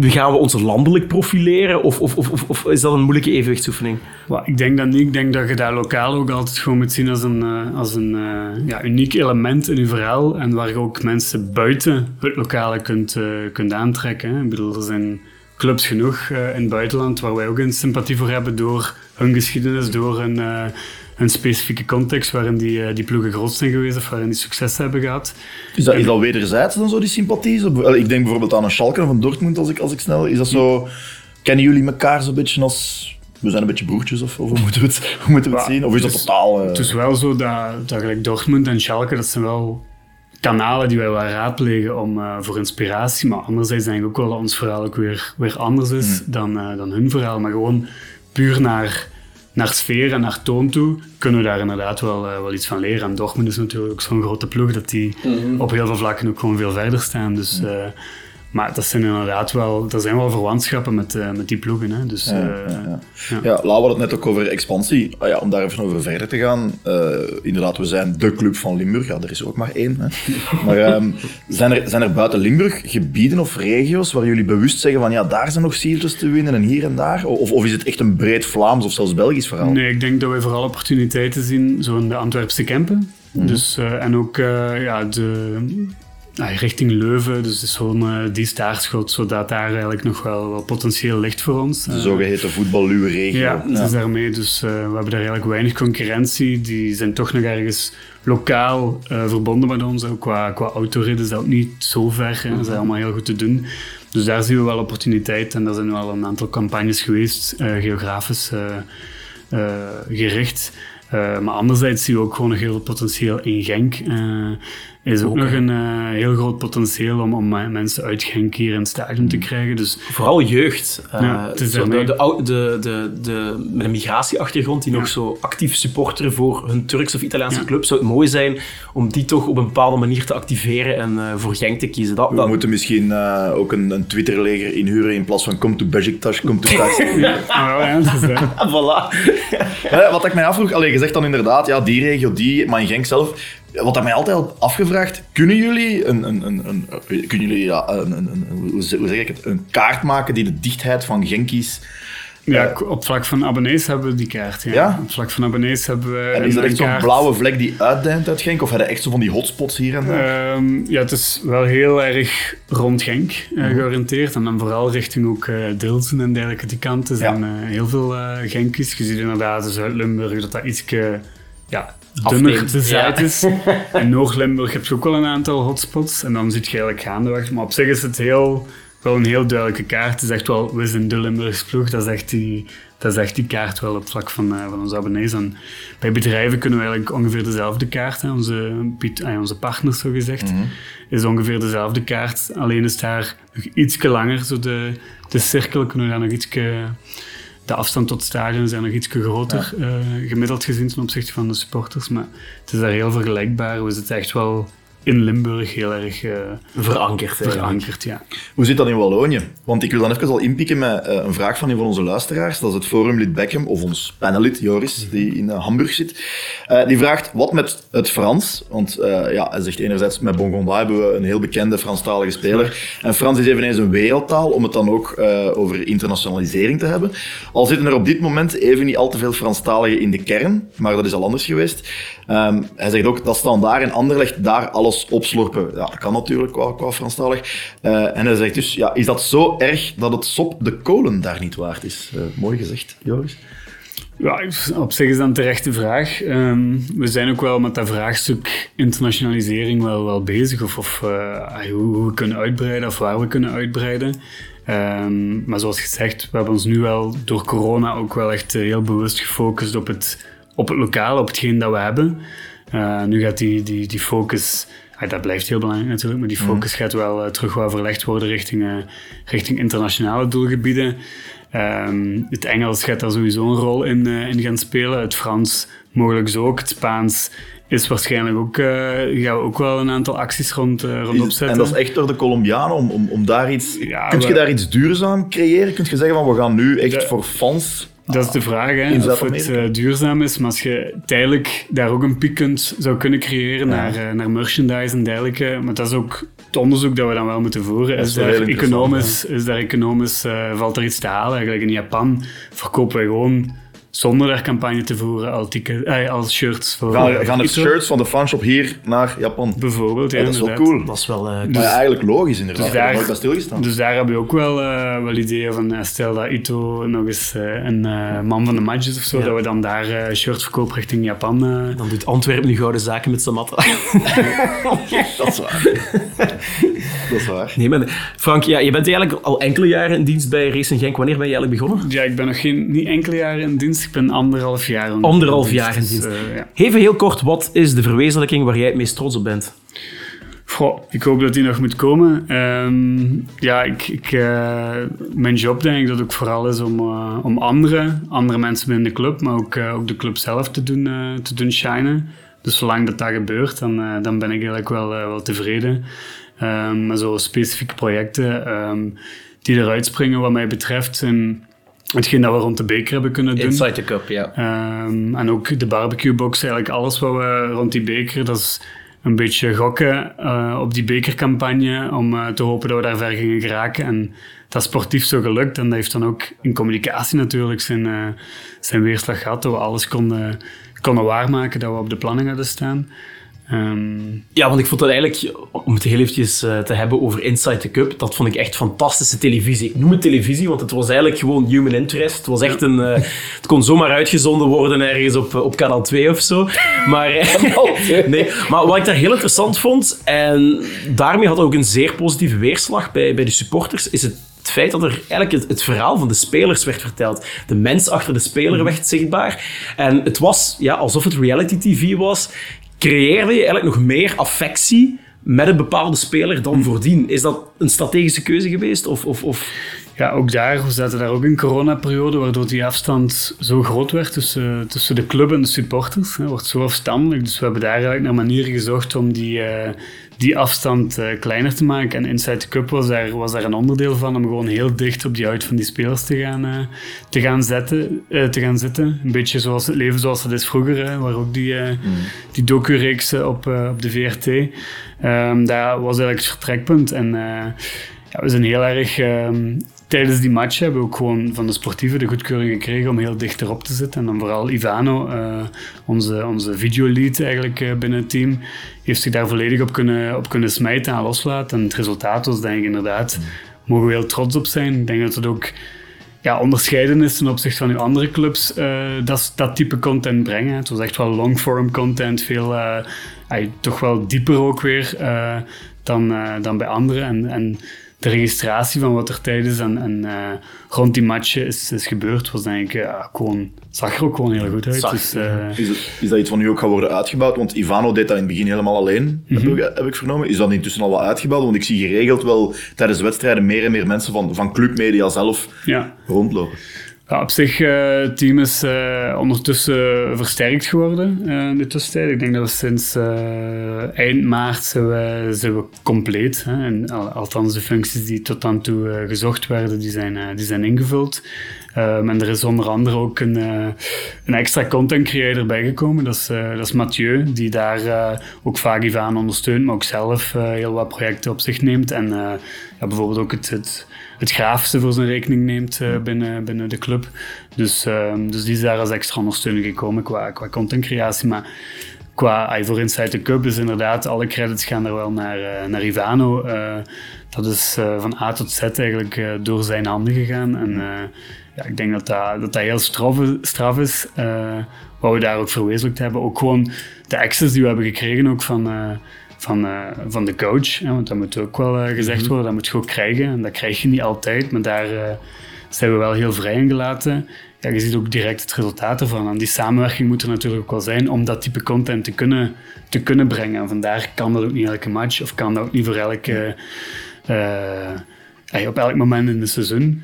gaan we ons landelijk profileren? Of, of, of, of is dat een moeilijke evenwichtsoefening? ik denk dat niet. Ik denk dat je dat lokaal ook altijd gewoon moet zien als een, uh, als een uh, ja, uniek element in je verhaal. En waar je ook mensen buiten het lokale kunt, kunt aantrekken. Er zijn clubs genoeg in het buitenland waar wij ook een sympathie voor hebben door hun geschiedenis, door hun, uh, hun specifieke context waarin die, uh, die ploegen groot zijn geweest of waarin die succes hebben gehad. Is dat, is dat wederzijds dan zo, die sympathie? Ik denk bijvoorbeeld aan een Schalke of een Dortmund, als ik, als ik snel... Is dat zo... Kennen jullie elkaar zo'n beetje als... We zijn een beetje broertjes, of, of hoe moeten we het, hoe moeten we het zien? Of is dat totaal... Uh... Het is wel zo dat, dat gelijk Dortmund en Schalke, dat zijn wel kanalen die wij wel raadplegen om, uh, voor inspiratie. Maar anderzijds denk ik ook wel dat ons verhaal ook weer, weer anders is mm. dan, uh, dan hun verhaal. Maar gewoon puur naar, naar sfeer en naar toon toe, kunnen we daar inderdaad wel, uh, wel iets van leren. En Dortmund is natuurlijk ook zo'n grote ploeg dat die mm-hmm. op heel veel vlakken ook gewoon veel verder staan. Dus uh, maar dat zijn inderdaad wel, er zijn wel verwantschappen met, uh, met die ploegen. Hè. Dus, ja, uh, ja, ja. ja, Lau had het net ook over expansie. Ah, ja, om daar even over verder te gaan. Uh, inderdaad, we zijn de club van Limburg. Ja, er is ook maar één. Hè. maar um, zijn, er, zijn er buiten Limburg gebieden of regio's waar jullie bewust zeggen van ja, daar zijn nog zieltjes te winnen en hier en daar? Of, of is het echt een breed Vlaams of zelfs Belgisch verhaal? Nee, ik denk dat wij vooral opportuniteiten zien, zo in de Antwerpse Kempen. Mm. Dus, en ook ja, de, richting Leuven, dus de zone die staartschot, zodat daar eigenlijk nog wel, wel potentieel ligt voor ons. De zogeheten voetballuwe regio. Ja, ja. Dus daarmee. Dus uh, we hebben daar eigenlijk weinig concurrentie. Die zijn toch nog ergens lokaal verbonden met ons. Ook qua, qua autorit is dat ook niet zo ver. Dat is allemaal heel goed te doen. Dus daar zien we wel opportuniteit. En daar zijn wel een aantal campagnes geweest, geografisch gericht. maar anderzijds zien we ook gewoon nog heel veel potentieel in Genk is ook, nog een uh, heel groot potentieel om, om mensen uit Genk hier in het stadion te krijgen. Dus, Vooral jeugd. Uh, ja, de, de, de, de, de, met een migratieachtergrond die nog zo actief supporteren voor hun Turkse of Italiaanse club. Zou het mooi zijn om die toch op een bepaalde manier te activeren en uh, voor Genk te kiezen. Dat, We moeten misschien ook een, een Twitter-leger inhuren in plaats van kom to Besiktas, kom to ja, voilà. Wat ik mij afvroeg, alleen gezegd dan inderdaad, ja, die regio, die, maar in Genk zelf wat ik mij altijd al afgevraagd, kunnen jullie een, een, een, een kunnen jullie, ja, een, een, hoe zeg ik het, een kaart maken die de dichtheid van Genkies Ja, op vlak van abonnees hebben we die kaart. Ja. Ja? Op vlak van abonnees hebben we. En is een er echt zo'n blauwe vlek die uitdijnt uit Genk? Of hebben echt zo van die hotspots hier en daar? Ehm, ja, het is wel heel erg rond Genk eh, Mhm. georiënteerd. En dan vooral richting ook eh Dilsen en dergelijke die kanten zijn Ja. eh, heel veel eh Genkies. Je ziet inderdaad in Zuid-Limburg dat dat iets ja, dunner bezaaid ja. is. In Noord-Limburg heb je ook wel een aantal hotspots. En dan zit je eigenlijk gaandeweg. Maar op zich is het heel, wel een heel duidelijke kaart. Het is echt wel, we zijn de Limburgse ploeg. Dat is echt die, dat is echt die kaart wel op vlak van, eh, van onze abonnees. En bij bedrijven kunnen we eigenlijk ongeveer dezelfde kaart. Hè. Onze, Piet, ja, onze partners, zo gezegd, is ongeveer dezelfde kaart. Alleen is daar nog iets langer. Zo de, de cirkel kunnen we daar nog iets de afstand tot stadion is daar nog iets groter, eh, gemiddeld gezien ten opzichte van de supporters. Maar het is daar heel vergelijkbaar. We zitten echt wel in Limburg heel erg eh, Verankerd. verankerd. Ja. Hoe zit dat in Wallonië? Want ik wil dan even al inpikken met eh, een vraag van een van onze luisteraars. Dat is het forumlid Beckham, of ons panelid Joris, die in eh, Hamburg zit. Eh, die vraagt, wat met het Frans? Want eh, ja, hij zegt enerzijds, met Bongonda hebben we een heel bekende Franstalige speler. En Frans is eveneens een wereldtaal, om het dan ook eh, over internationalisering te hebben. Al zitten er op dit moment even niet al te veel Franstaligen in de kern, maar dat is al anders geweest. Ehm, hij zegt ook, dat Standaard en Anderlecht daar alles opslorpen. Ja, dat kan natuurlijk qua, qua Franstalig. Eh, en hij zegt dus, ja, is dat zo erg dat het sop de kolen daar niet waard is? Eh, mooi gezegd, Joris. Ja, op zich is dat een terechte vraag. Ehm, we zijn ook wel met dat vraagstuk internationalisering wel, wel bezig. Of, of eh, hoe, hoe we kunnen uitbreiden of waar we kunnen uitbreiden. Ehm, maar zoals gezegd, we hebben ons nu wel door corona ook wel echt heel bewust gefocust op het, op het lokaal, op hetgeen dat we hebben. Nu gaat die, die, die focus, ah, dat blijft heel belangrijk natuurlijk, maar die focus gaat wel eh, terug wel verlegd worden richting, eh, richting internationale doelgebieden. Ehm, het Engels gaat daar sowieso een rol in, eh, in gaan spelen. Het Frans mogelijk zo ook. Het Spaans is waarschijnlijk ook, gaan we ook wel een aantal acties rond, opzetten. en dat is echt door de Colombianen om, om, om daar iets... Ja, kun je daar iets duurzaam creëren? Kun je zeggen van, we gaan nu echt De- voor fans... Dat is de vraag, hè, of het eh, duurzaam is. Maar als je tijdelijk daar ook een piek kunt, zou kunnen creëren naar, eh, naar merchandise en dergelijke. Maar dat is ook het onderzoek dat we dan wel moeten voeren. Is, is daar economisch, is daar economisch, eh, valt er iets te halen? Eigenlijk in Japan verkopen wij gewoon, zonder daar campagne te voeren, al, ticket, eh, al shirts voor... Gaan, gaan Ito, shirts van de fanshop hier naar Japan? Bijvoorbeeld, ja, Ja, dat is wel cool. Dat is wel... eh, Maar ja, eigenlijk logisch inderdaad. Dus daar- stilgestaan. Dus daar heb je ook wel, eh, wel ideeën van, stel dat Ito nog eens een man van de match is of zo, Ja. dat we dan daar eh shirts verkopen richting Japan. dan doet Antwerpen nu gouden zaken met Samatta. Dat is waar. dat is waar. Nee, maar Frank, ja, je bent eigenlijk al enkele jaren in dienst bij Racing Genk. Wanneer ben je eigenlijk begonnen? Ja, ik ben nog geen, niet enkele jaren in dienst. Ik ben anderhalf jaar in Anderhalf jaar in Dus, dienst. eh, ja. Even heel kort, wat is de verwezenlijking waar jij het meest trots op bent? Goh, ik hoop dat die nog moet komen. Ehm, ja, ik, ik, eh, mijn job denk ik dat ook vooral is om, eh, om andere, andere mensen binnen de club, maar ook, ook de club zelf te doen, te doen shinen. Dus zolang dat dat gebeurt, dan, dan ben ik eigenlijk wel, wel tevreden. Ehm, maar zo specifieke projecten ehm, die eruit springen wat mij betreft, zijn hetgeen dat we rond de beker hebben kunnen doen. the Cup, ja. Ehm, en ook de barbecue box, eigenlijk alles wat we rond die beker, dat is een beetje gokken eh, op die bekercampagne om eh, te hopen dat we daar ver gingen geraken. En dat is sportief zo gelukt en dat heeft dan ook in communicatie natuurlijk zijn, eh, zijn weerslag gehad, dat we alles konden, konden waarmaken, dat we op de planning hadden staan. Ehm, Ja, want ik vond dat eigenlijk, om het heel eventjes eh, te hebben over Inside the Cup, dat vond ik echt fantastische televisie. Ik noem het televisie, want het was eigenlijk gewoon human interest. Het was echt een... eh, het kon zomaar uitgezonden worden ergens op, op kanaal 2 of zo. Maar, eh, nee, maar wat ik daar heel interessant vond, en daarmee had ook een zeer positieve weerslag bij, bij de supporters, is het het feit dat er eigenlijk het, het verhaal van de spelers werd verteld. De mens achter de speler werd zichtbaar. En het was ja, alsof het reality TV was. Creëerde je eigenlijk nog meer affectie met een bepaalde speler dan voordien? Is dat een strategische keuze geweest? Of, of, of... Ja, ook daar, we zaten daar ook in coronaperiode, waardoor die afstand zo groot werd tussen, tussen de club en de supporters. Het wordt zo afstandelijk, dus we hebben daar eigenlijk naar manieren gezocht om die, eh, die afstand eh, kleiner te maken. En Inside the Cup was daar, was daar een onderdeel van, om gewoon heel dicht op die huid van die spelers te gaan, eh, te gaan, zetten, eh, te gaan zitten. Een beetje zoals het leven zoals het is vroeger, hè, waar ook die, eh die docu-reeksen op, op de VRT. Ehm dat was eigenlijk het vertrekpunt. En ja, we zijn heel erg ehm, tijdens die match hebben we ook gewoon van de sportieven de goedkeuring gekregen om heel dicht erop te zitten. En dan vooral Ivano, uh, onze, onze videolead eigenlijk uh, binnen het team, heeft zich daar volledig op kunnen, op kunnen smijten en loslaten. En het resultaat was denk ik inderdaad, mogen we heel trots op zijn. Ik denk dat het ook ja, onderscheiden is ten opzichte van uw andere clubs, uh, dat, dat type content brengen. Het was echt wel long-form content, veel, toch wel dieper ook weer dan, dan bij anderen. En, en de registratie van wat er tijdens en, en uh, rond die matchen is, is gebeurd, was denk ik uh, gewoon, zag er ook gewoon heel goed uit. Dus, uh, is, is, dat iets van nu ook gaat worden uitgebouwd? Want Ivano deed dat in het begin helemaal alleen, mm -hmm. heb, ik, heb, ik, vernomen. Is dat intussen al wat uitgebouwd? Want ik zie geregeld wel tijdens wedstrijden meer en meer mensen van, van clubmedia zelf ja. rondlopen. Ja, op zich, uh, het team is uh, ondertussen versterkt geworden uh, in de tussentijd. Ik denk dat we sinds eind maart zijn we, zijn compleet. Hè. En, althans, de functies die tot dan toe gezocht werden, die zijn, die zijn ingevuld. Um, en er is onder andere ook een, een extra content creator bijgekomen. Dat is, dat is Mathieu, die daar ook vaak Ivan ondersteunt, maar ook zelf heel wat projecten op zich neemt. En ja, bijvoorbeeld ook het, het het graafste voor zijn rekening neemt uh, binnen, binnen de club. Dus, uh, dus die is daar als extra ondersteuning gekomen qua, qua contentcreatie. Maar qua voor Inside the Cup is inderdaad, alle credits gaan er wel naar, uh, naar Ivano. Uh, dat is van A tot Z eigenlijk door zijn handen gegaan. En ja, ik denk dat dat, dat, dat heel straf, straf is. wat we daar ook verwezenlijkt hebben. Ook gewoon de access die we hebben gekregen ook van van, uh, van de coach. Hè, want dat moet ook wel uh, gezegd mhm. worden, dat moet je ook krijgen. En dat krijg je niet altijd, maar daar uh, zijn we wel heel vrij in gelaten. Ja, je ziet ook direct het resultaat ervan. En die samenwerking moet er natuurlijk ook wel zijn om dat type content te kunnen, te kunnen brengen. En vandaar kan dat ook niet elke match of kan dat ook niet voor elke, op elk moment in het seizoen.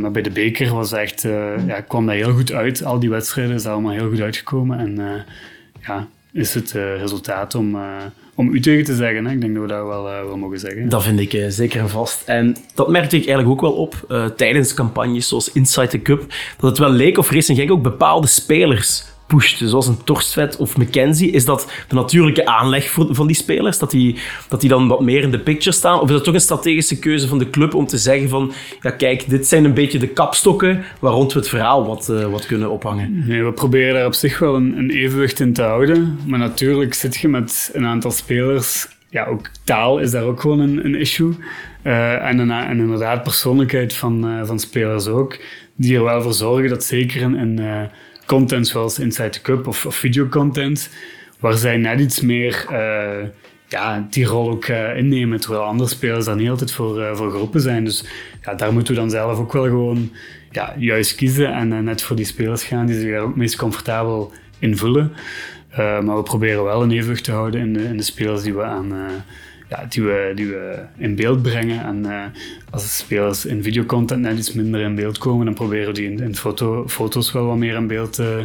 maar bij de beker was echt, ja, kwam dat heel goed uit. Al die wedstrijden zijn allemaal heel goed uitgekomen. En ja, is het resultaat om om u tegen te zeggen. Hè? Ik denk dat we dat wel, uh, wel mogen zeggen. Dat vind ik uh, zeker en vast. En dat merkte ik eigenlijk ook wel op uh, tijdens campagnes zoals Inside the Cup. Dat het wel leek of Racing Genk ook bepaalde spelers pusht, zoals een Torstvet of McKenzie, is dat de natuurlijke aanleg van die spelers? Dat die, dat die dan wat meer in de picture staan? Of is dat toch een strategische keuze van de club om te zeggen van, ja kijk, dit zijn een beetje de kapstokken waar rond we het verhaal wat, uh, wat kunnen ophangen? Nee, we proberen daar op zich wel een, een evenwicht in te houden. Maar natuurlijk zit je met een aantal spelers ja, ook taal is daar ook gewoon een, een issue. Uh, en, en, inderdaad persoonlijkheid van, uh, van spelers ook. Die er wel voor zorgen dat zeker een, content zoals Inside the Cup of, of videocontent, waar zij net iets meer uh, ja, die rol ook uh, innemen, terwijl andere spelers dan niet altijd voor, uh, voor groepen zijn. Dus ja, daar moeten we dan zelf ook wel gewoon ja, juist kiezen en net voor die spelers gaan die zich daar ook meest comfortabel in voelen. maar we proberen wel een evenwicht te houden in de, in de spelers die we aan ja, die, we, die we in beeld brengen. En uh, als de spelers in videocontent net iets minder in beeld komen, dan proberen we die in, in foto, foto's wel wat meer in beeld te,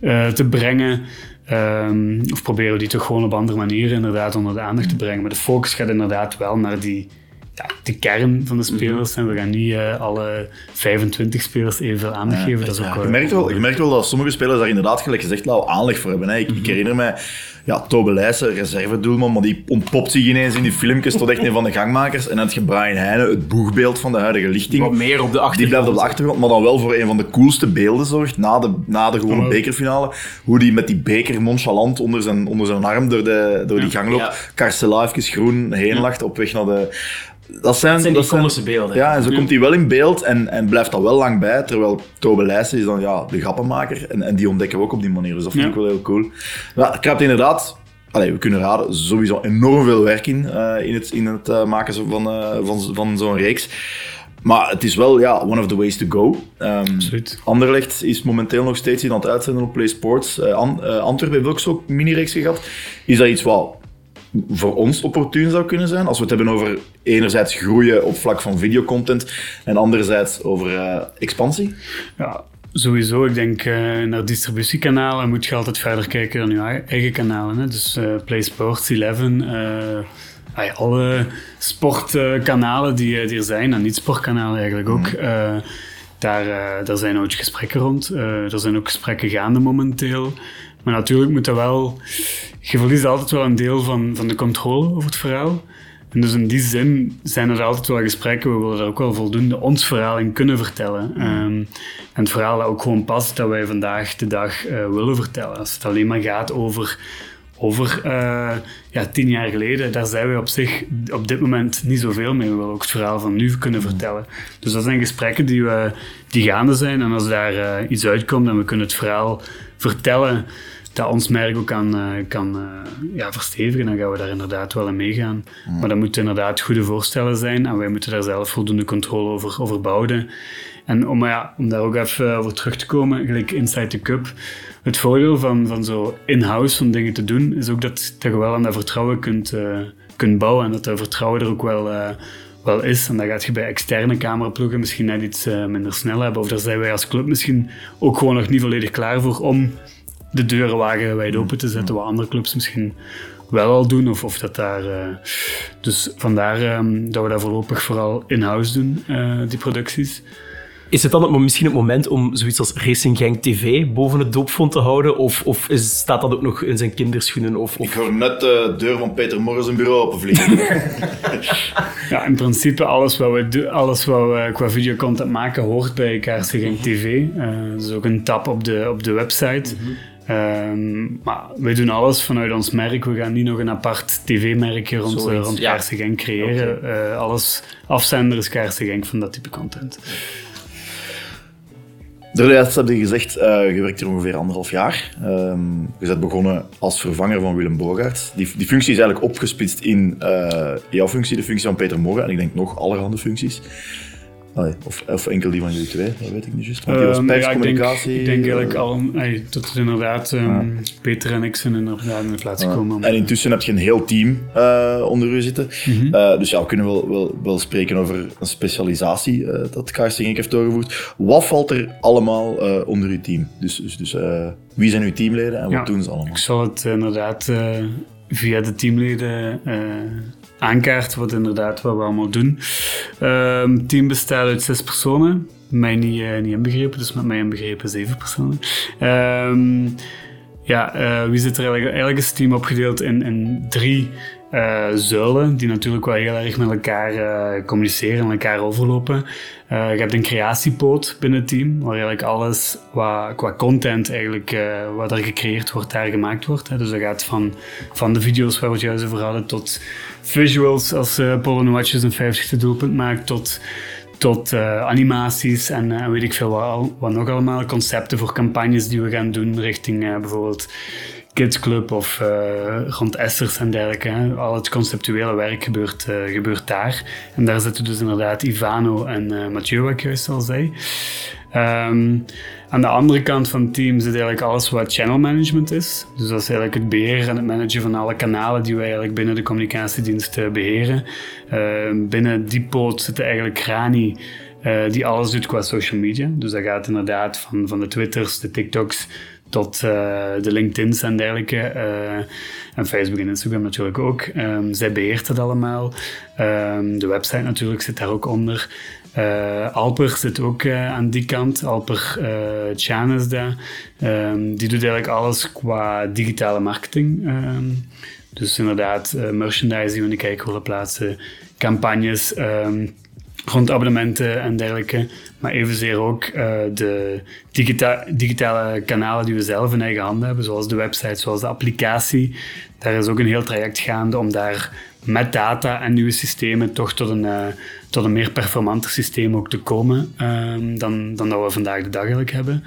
uh, te brengen. Um, of proberen we die toch gewoon op andere manieren inderdaad onder de aandacht te brengen. Maar de focus gaat inderdaad wel naar die, ja, de kern van de spelers. En we gaan niet uh, alle 25 spelers evenveel aandacht geven. Dat is ook, je, merkt wel, je merkt wel dat sommige spelers daar inderdaad, gelijk gezegd, wel aanleg voor hebben. Hè. Ik, ik mhm. herinner mij ja, Tobe Leijsen, reservedoelman, maar die ontpopt zich ineens in die filmpjes tot echt een van de gangmakers. En dan heb je Brian Heijnen, het boegbeeld van de huidige lichting. Wat meer op de achtergrond. Die blijft op de achtergrond, maar dan wel voor een van de coolste beelden zorgt, na de, na de gewone bekerfinale. Hoe die met die beker nonchalant onder zijn, onder zijn arm door, de, door die gang loopt. Ja. Carcela even groen heen lacht op weg naar de, dat zijn, dat zijn die beelden. Ja, en zo komt hij wel in beeld en, en blijft dat wel lang bij. Terwijl Tobe Leijsen is dan ja, de grappenmaker. En, en die ontdekken we ook op die manier. Dus dat vind ik wel heel cool. Maar het kruipt inderdaad Allee, we kunnen raden, sowieso enorm veel werk in, uh, in het, in het uh, maken van, uh, van, van zo'n reeks. Maar het is wel ja, one of the ways to go. Um, Anderlecht is momenteel nog steeds in aan het uitzenden op Play Sports. An Antwerpen heeft ook zo'n mini-reeks gehad. Is dat iets wat voor ons opportun zou kunnen zijn? Als we het hebben over enerzijds groeien op vlak van videocontent en anderzijds over expansie? Ja, Sowieso, ik denk uh, naar distributiekanalen moet je altijd verder kijken dan je eigen kanalen. Hè? Dus uh, Play Sports, Eleven, alle sportkanalen die, die er zijn, en niet-sportkanalen eigenlijk ook. Mm. daar, daar zijn ook gesprekken rond. er zijn ook gesprekken gaande momenteel. Maar natuurlijk moet dat wel... Je verliest altijd wel een deel van, van de controle over het verhaal. En dus in die zin zijn er altijd wel gesprekken, we willen er ook wel voldoende ons verhaal in kunnen vertellen. Ehm, en het verhaal dat ook gewoon past dat wij vandaag de dag uh, willen vertellen. Als het alleen maar gaat over over uh, ja, tien jaar geleden, daar zijn we op zich op dit moment niet zoveel mee. We willen ook het verhaal van nu kunnen vertellen. Dus dat zijn gesprekken die, we, die gaande zijn. En als daar uh, iets uitkomt en we kunnen het verhaal vertellen dat ons merk ook kan, uh, kan ja, verstevigen, dan gaan we daar inderdaad wel in meegaan. Maar dat moeten inderdaad goede voorstellen zijn en wij moeten daar zelf voldoende controle over, over bouwen. En om, ja, om daar ook even over terug te komen, gelijk Inside the Cup het voordeel van, van zo in-house van dingen te doen, is ook dat, dat je wel aan dat vertrouwen kunt, uh, kunt bouwen en dat dat vertrouwen er ook wel, uh, wel is. En dat gaat je bij externe cameraploegen misschien net iets uh, minder snel hebben. Of daar zijn wij als club misschien ook gewoon nog niet volledig klaar voor om de deuren wagenwijd open te zetten, wat andere clubs misschien wel al doen. Of, of dat daar, dus vandaar um, dat we dat voorlopig vooral in-house doen, die producties. Is het dan het, misschien het moment om zoiets als Racing Gang TV boven het doopvond te houden? Of, of is, staat dat ook nog in zijn kinderschoenen? Of, of... Ik hoor net de deur van Peter Morris een bureau openvliegen. ja, in principe alles wat we, alles wat we qua videocontent maken hoort bij Racing Gang TV. Uh, dat is ook een tab op de, op de website. Mm Um, maar wij doen alles vanuit ons merk. We gaan niet nog een apart tv-merkje rond, Zoiets, rond ja. Genk creëren. Okay. Uh, alles afzender is Kaarse Genk van dat type content. Daarnaast heb je gezegd, uh, je werkt hier ongeveer anderhalf jaar. Um, je bent begonnen als vervanger van Willem Bogaert. Die, die functie is eigenlijk opgesplitst in uh, jouw functie, de functie van Peter Morgen en ik denk nog allerhande functies. Of, of enkel die van jullie twee, dat weet ik niet juist. Want die was uh, ja, ik, denk, ik denk eigenlijk eh, al dat het inderdaad um, Peter en ik zijn inderdaad in de plaats gekomen. En intussen heb je een heel team uh, onder u zitten. Mm -hmm. uh, dus ja, we kunnen wel, wel, wel spreken over een specialisatie dat Karsting heeft doorgevoerd. Wat valt er allemaal onder uw team? Dus, dus, dus wie zijn uw teamleden en wat doen ze allemaal? Ik zal het inderdaad via de teamleden aankaart wat inderdaad wat we allemaal doen. Ehm, het team bestaat uit zes personen. Mij niet, uh, niet inbegrepen, dus met mij inbegrepen zeven personen. Um, ja, uh, wie zit er eigenlijk? Eigenlijk is het team opgedeeld in, in drie uh, zuilen, die natuurlijk wel heel erg met elkaar communiceren en elkaar overlopen. Uh, je hebt een creatiepoot binnen het team, waar eigenlijk alles wat, qua content eigenlijk, wat er gecreëerd wordt, daar gemaakt wordt. Hè. Dus dat gaat van, van de video's waar we het juist over hadden, tot visuals als uh, Watches een 50 doelpunt maakt, tot, tot animaties en weet ik veel wat, wat nog allemaal. Concepten voor campagnes die we gaan doen richting bijvoorbeeld kidsclub of uh, rond Essers en dergelijke. Hè. Al het conceptuele werk gebeurt, uh, gebeurt daar. En daar zitten dus inderdaad Ivano en uh, Mathieu, wat ik juist al zei. Um, aan de andere kant van het team zit eigenlijk alles wat channel management is. Dus dat is eigenlijk het beheren en het managen van alle kanalen die wij eigenlijk binnen de communicatiedienst beheren. Uh, binnen die poot zit eigenlijk Rani, uh, die alles doet qua social media. Dus dat gaat inderdaad van, van de Twitters, de TikToks, tot de LinkedIn's en dergelijke. En Facebook en Instagram natuurlijk ook. Um, zij beheert het allemaal. Um, de website natuurlijk zit daar ook onder. Uh, Alper zit ook aan die kant. Alper Chan is daar. Um, die doet eigenlijk alles qua digitale marketing. dus inderdaad, we in de kijk willen plaatsen. Campagnes rond abonnementen en dergelijke. Maar evenzeer ook uh, de digita digitale kanalen die we zelf in eigen handen hebben, zoals de website, zoals de applicatie. Daar is ook een heel traject gaande om daar met data en nieuwe systemen toch tot een, uh, tot een meer performanter systeem ook te komen um, dan, dan dat we vandaag de dag eigenlijk hebben.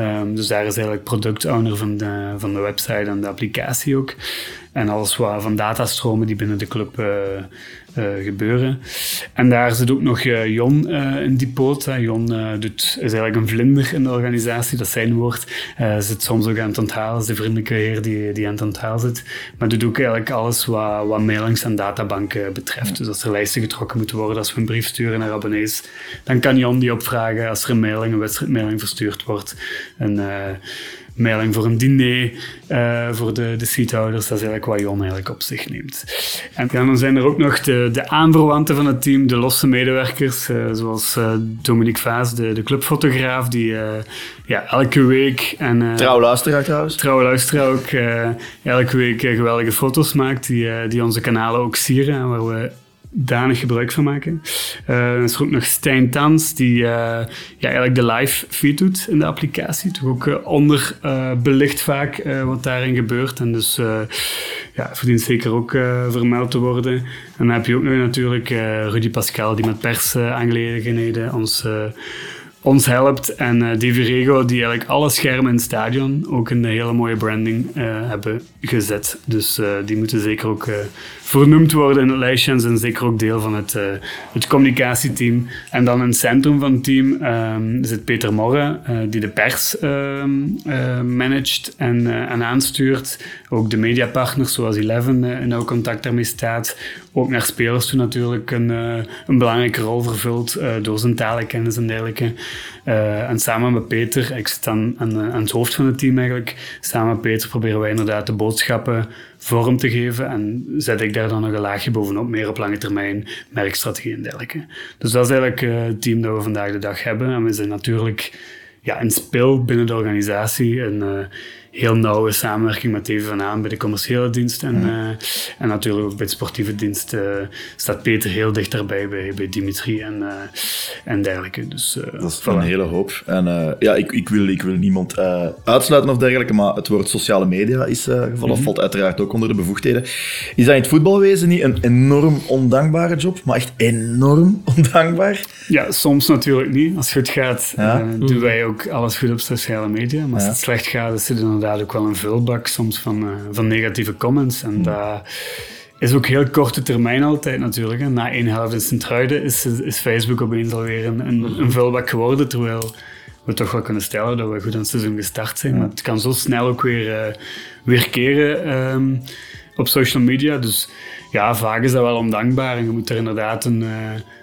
Um, dus daar is eigenlijk product owner van de, van de website en de applicatie ook. En alles wat van datastromen die binnen de club uh, gebeuren. En daar zit ook nog Jon in die poot. Jon doet, is eigenlijk een vlinder in de organisatie, dat is zijn woord. zit soms ook aan het onthalen, is de vriendelijke heer die, die aan het onthalen zit. Maar doet ook eigenlijk alles wat, wat mailings en databanken betreft. Dus als er lijsten getrokken moeten worden, als we een brief sturen naar abonnees, dan kan Jon die opvragen als er een mailing, een wedstrijdmailing verstuurd wordt. En, mailing voor een diner uh, voor de, de seathouders. Dat is eigenlijk wat Jon eigenlijk op zich neemt. En dan zijn er ook nog de, de aanverwanten van het team, de losse medewerkers, uh, zoals uh, Dominique Vaas, de, de clubfotograaf, die ja, elke week... En, trouw luisteraar trouwens. Trouw luisteraar ook. elke week geweldige foto's maakt, die, die onze kanalen ook sieren, waar we danig gebruik van maken. Uh, er is ook nog Stijn Tans, die uh, ja, eigenlijk de live feed doet in de applicatie. Toch ook uh, onderbelicht vaak wat daarin gebeurt. En dus ja, verdient zeker ook vermeld te worden. En dan heb je ook nog natuurlijk Rudy Pascal, die met persaangelegenheden ons ons helpt. En uh, Divi Rego, die eigenlijk alle schermen in het stadion ook een hele mooie branding uh, hebben gezet. Dus uh, die moeten zeker ook vernoemd worden in het lijstje en zeker ook deel van het, het communicatieteam. En dan in het centrum van het team um, zit Peter Morre, die de pers ehm, managt en, en aanstuurt. Ook de mediapartners zoals Eleven in nauw contact daarmee staat. Ook naar spelers toe natuurlijk een, een belangrijke rol vervult door zijn talenkennis en dergelijke. Uh, en samen met Peter, ik zit aan, aan, het hoofd van het team eigenlijk, samen met Peter proberen wij inderdaad de boodschappen vorm te geven en zet ik daar dan nog een laagje bovenop, meer op lange termijn, merkstrategie en dergelijke. Dus dat is eigenlijk het team dat we vandaag de dag hebben en we zijn natuurlijk ja, een speel binnen de organisatie en heel nauwe samenwerking met Even van Aan bij de commerciële dienst. En, uh, en natuurlijk ook bij de sportieve dienst uh, staat Peter heel dicht daarbij bij, bij Dimitri en, uh, en dergelijke. Dus, dat is voilà. een hele hoop. En ja, ik, ik, wil, ik wil niemand uitsluiten of dergelijke, maar het woord sociale media is gevallen. Mm -hmm. valt uiteraard ook onder de bevoegdheden. Is dat in het voetbalwezen niet een enorm ondankbare job, maar echt enorm ondankbaar? Ja, soms natuurlijk niet. Als het goed gaat, ja. doen wij ook alles goed op sociale media. Maar als het slecht gaat, is het inderdaad ook wel een vulbak soms van, uh, van negatieve comments. En dat is ook heel korte termijn altijd natuurlijk. Hè. Na één helft in Sint-Truiden is, is Facebook opeens alweer een, een, een vulbak geworden. Terwijl we toch wel kunnen stellen dat we goed aan het seizoen gestart zijn. Maar het kan zo snel ook weer, uh, weer keren um, op social media. Dus ja, vaak is dat wel ondankbaar. En je moet er inderdaad een, uh,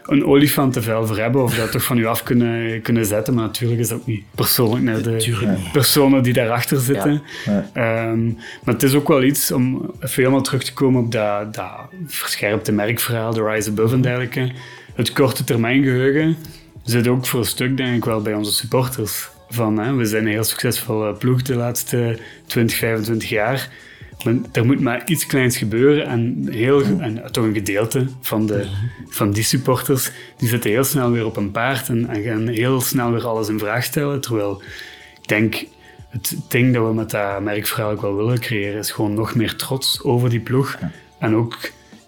een olifantenvel voor hebben. Of dat toch van je af kunnen, kunnen zetten. Maar natuurlijk is dat ook niet persoonlijk naar de personen die daarachter zitten. Ja. Ja. Um, maar het is ook wel iets om even helemaal terug te komen op dat, dat verscherpte merkverhaal, de Rise Above en dergelijke. Het korte termijn geheugen zit ook voor een stuk, denk ik wel, bij onze supporters. Van, hè, we zijn een heel succesvolle ploeg de laatste 20, 25 jaar. Er moet maar iets kleins gebeuren en, heel, en toch een gedeelte van, de, van die supporters die zitten heel snel weer op een paard en, en gaan heel snel weer alles in vraag stellen. Terwijl ik denk, het ding dat we met dat merkverhaal ook wel willen creëren is gewoon nog meer trots over die ploeg. En ook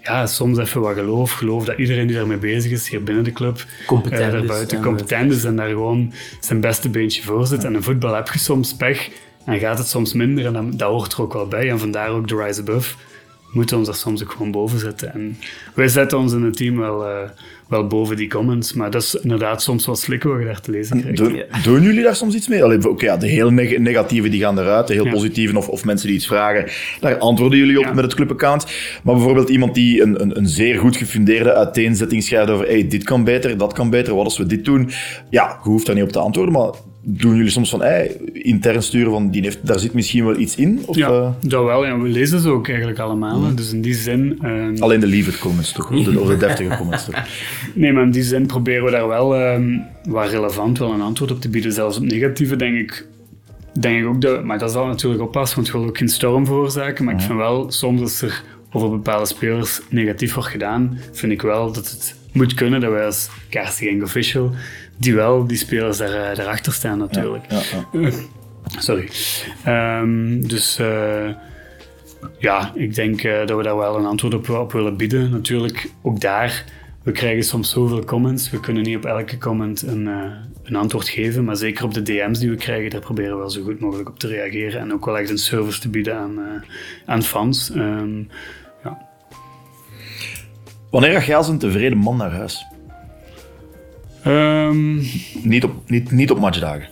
ja, soms even wat geloof. Geloof dat iedereen die daarmee bezig is, hier binnen de club, competent, uh, daarbuiten, competent is en daar gewoon zijn beste beentje voor zit. En in voetbal heb je soms pech en gaat het soms minder en dat, dat hoort er ook wel bij. En vandaar ook de Rise Above. Moeten ons daar soms ook gewoon boven zetten. En wij zetten ons in het team wel, uh, wel boven die comments. Maar dat is inderdaad soms wat slikken wat je daar te lezen krijgt. Doen, doen jullie daar soms iets mee? Oké, okay, ja, de heel neg negatieve die gaan eruit. De heel ja. positieve of, of mensen die iets vragen, daar antwoorden jullie op ja. met het clubaccount. Maar bijvoorbeeld iemand die een, een, een zeer goed gefundeerde uiteenzetting schrijft over hey, dit kan beter, dat kan beter, wat als we dit doen? Ja, je hoeft daar niet op te antwoorden, maar doen jullie soms van hey, intern sturen van die heeft, daar zit misschien wel iets in? Of, ja, uh... dat wel. Ja, we lezen ze ook eigenlijk allemaal. Mm. Dus in die zin... Um... Alleen de lieve comments toch? Of de, of de deftige comments toch? nee, maar in die zin proberen we daar wel um, wat relevant wel een antwoord op te bieden. Zelfs op negatieve denk ik denk ik ook dat, maar dat zal natuurlijk oppassen, want je wil ook geen storm veroorzaken. Maar mm. ik vind wel, soms als er over bepaalde spelers negatief wordt gedaan, vind ik wel dat het moet kunnen dat wij als Casting Official die wel die spelers daar, uh, daarachter staan natuurlijk. Ja, ja, Sorry. Um, dus uh, ja, ik denk uh, dat we daar wel een antwoord op, op, willen bieden. Natuurlijk, ook daar, we krijgen soms zoveel comments. We kunnen niet op elke comment een, een antwoord geven, maar zeker op de DM's die we krijgen, daar proberen we wel zo goed mogelijk op te reageren en ook wel echt een service te bieden aan, aan fans. Um, ja. Wanneer ga jij als een tevreden man naar huis? Um, niet, op, niet, niet op matchdagen.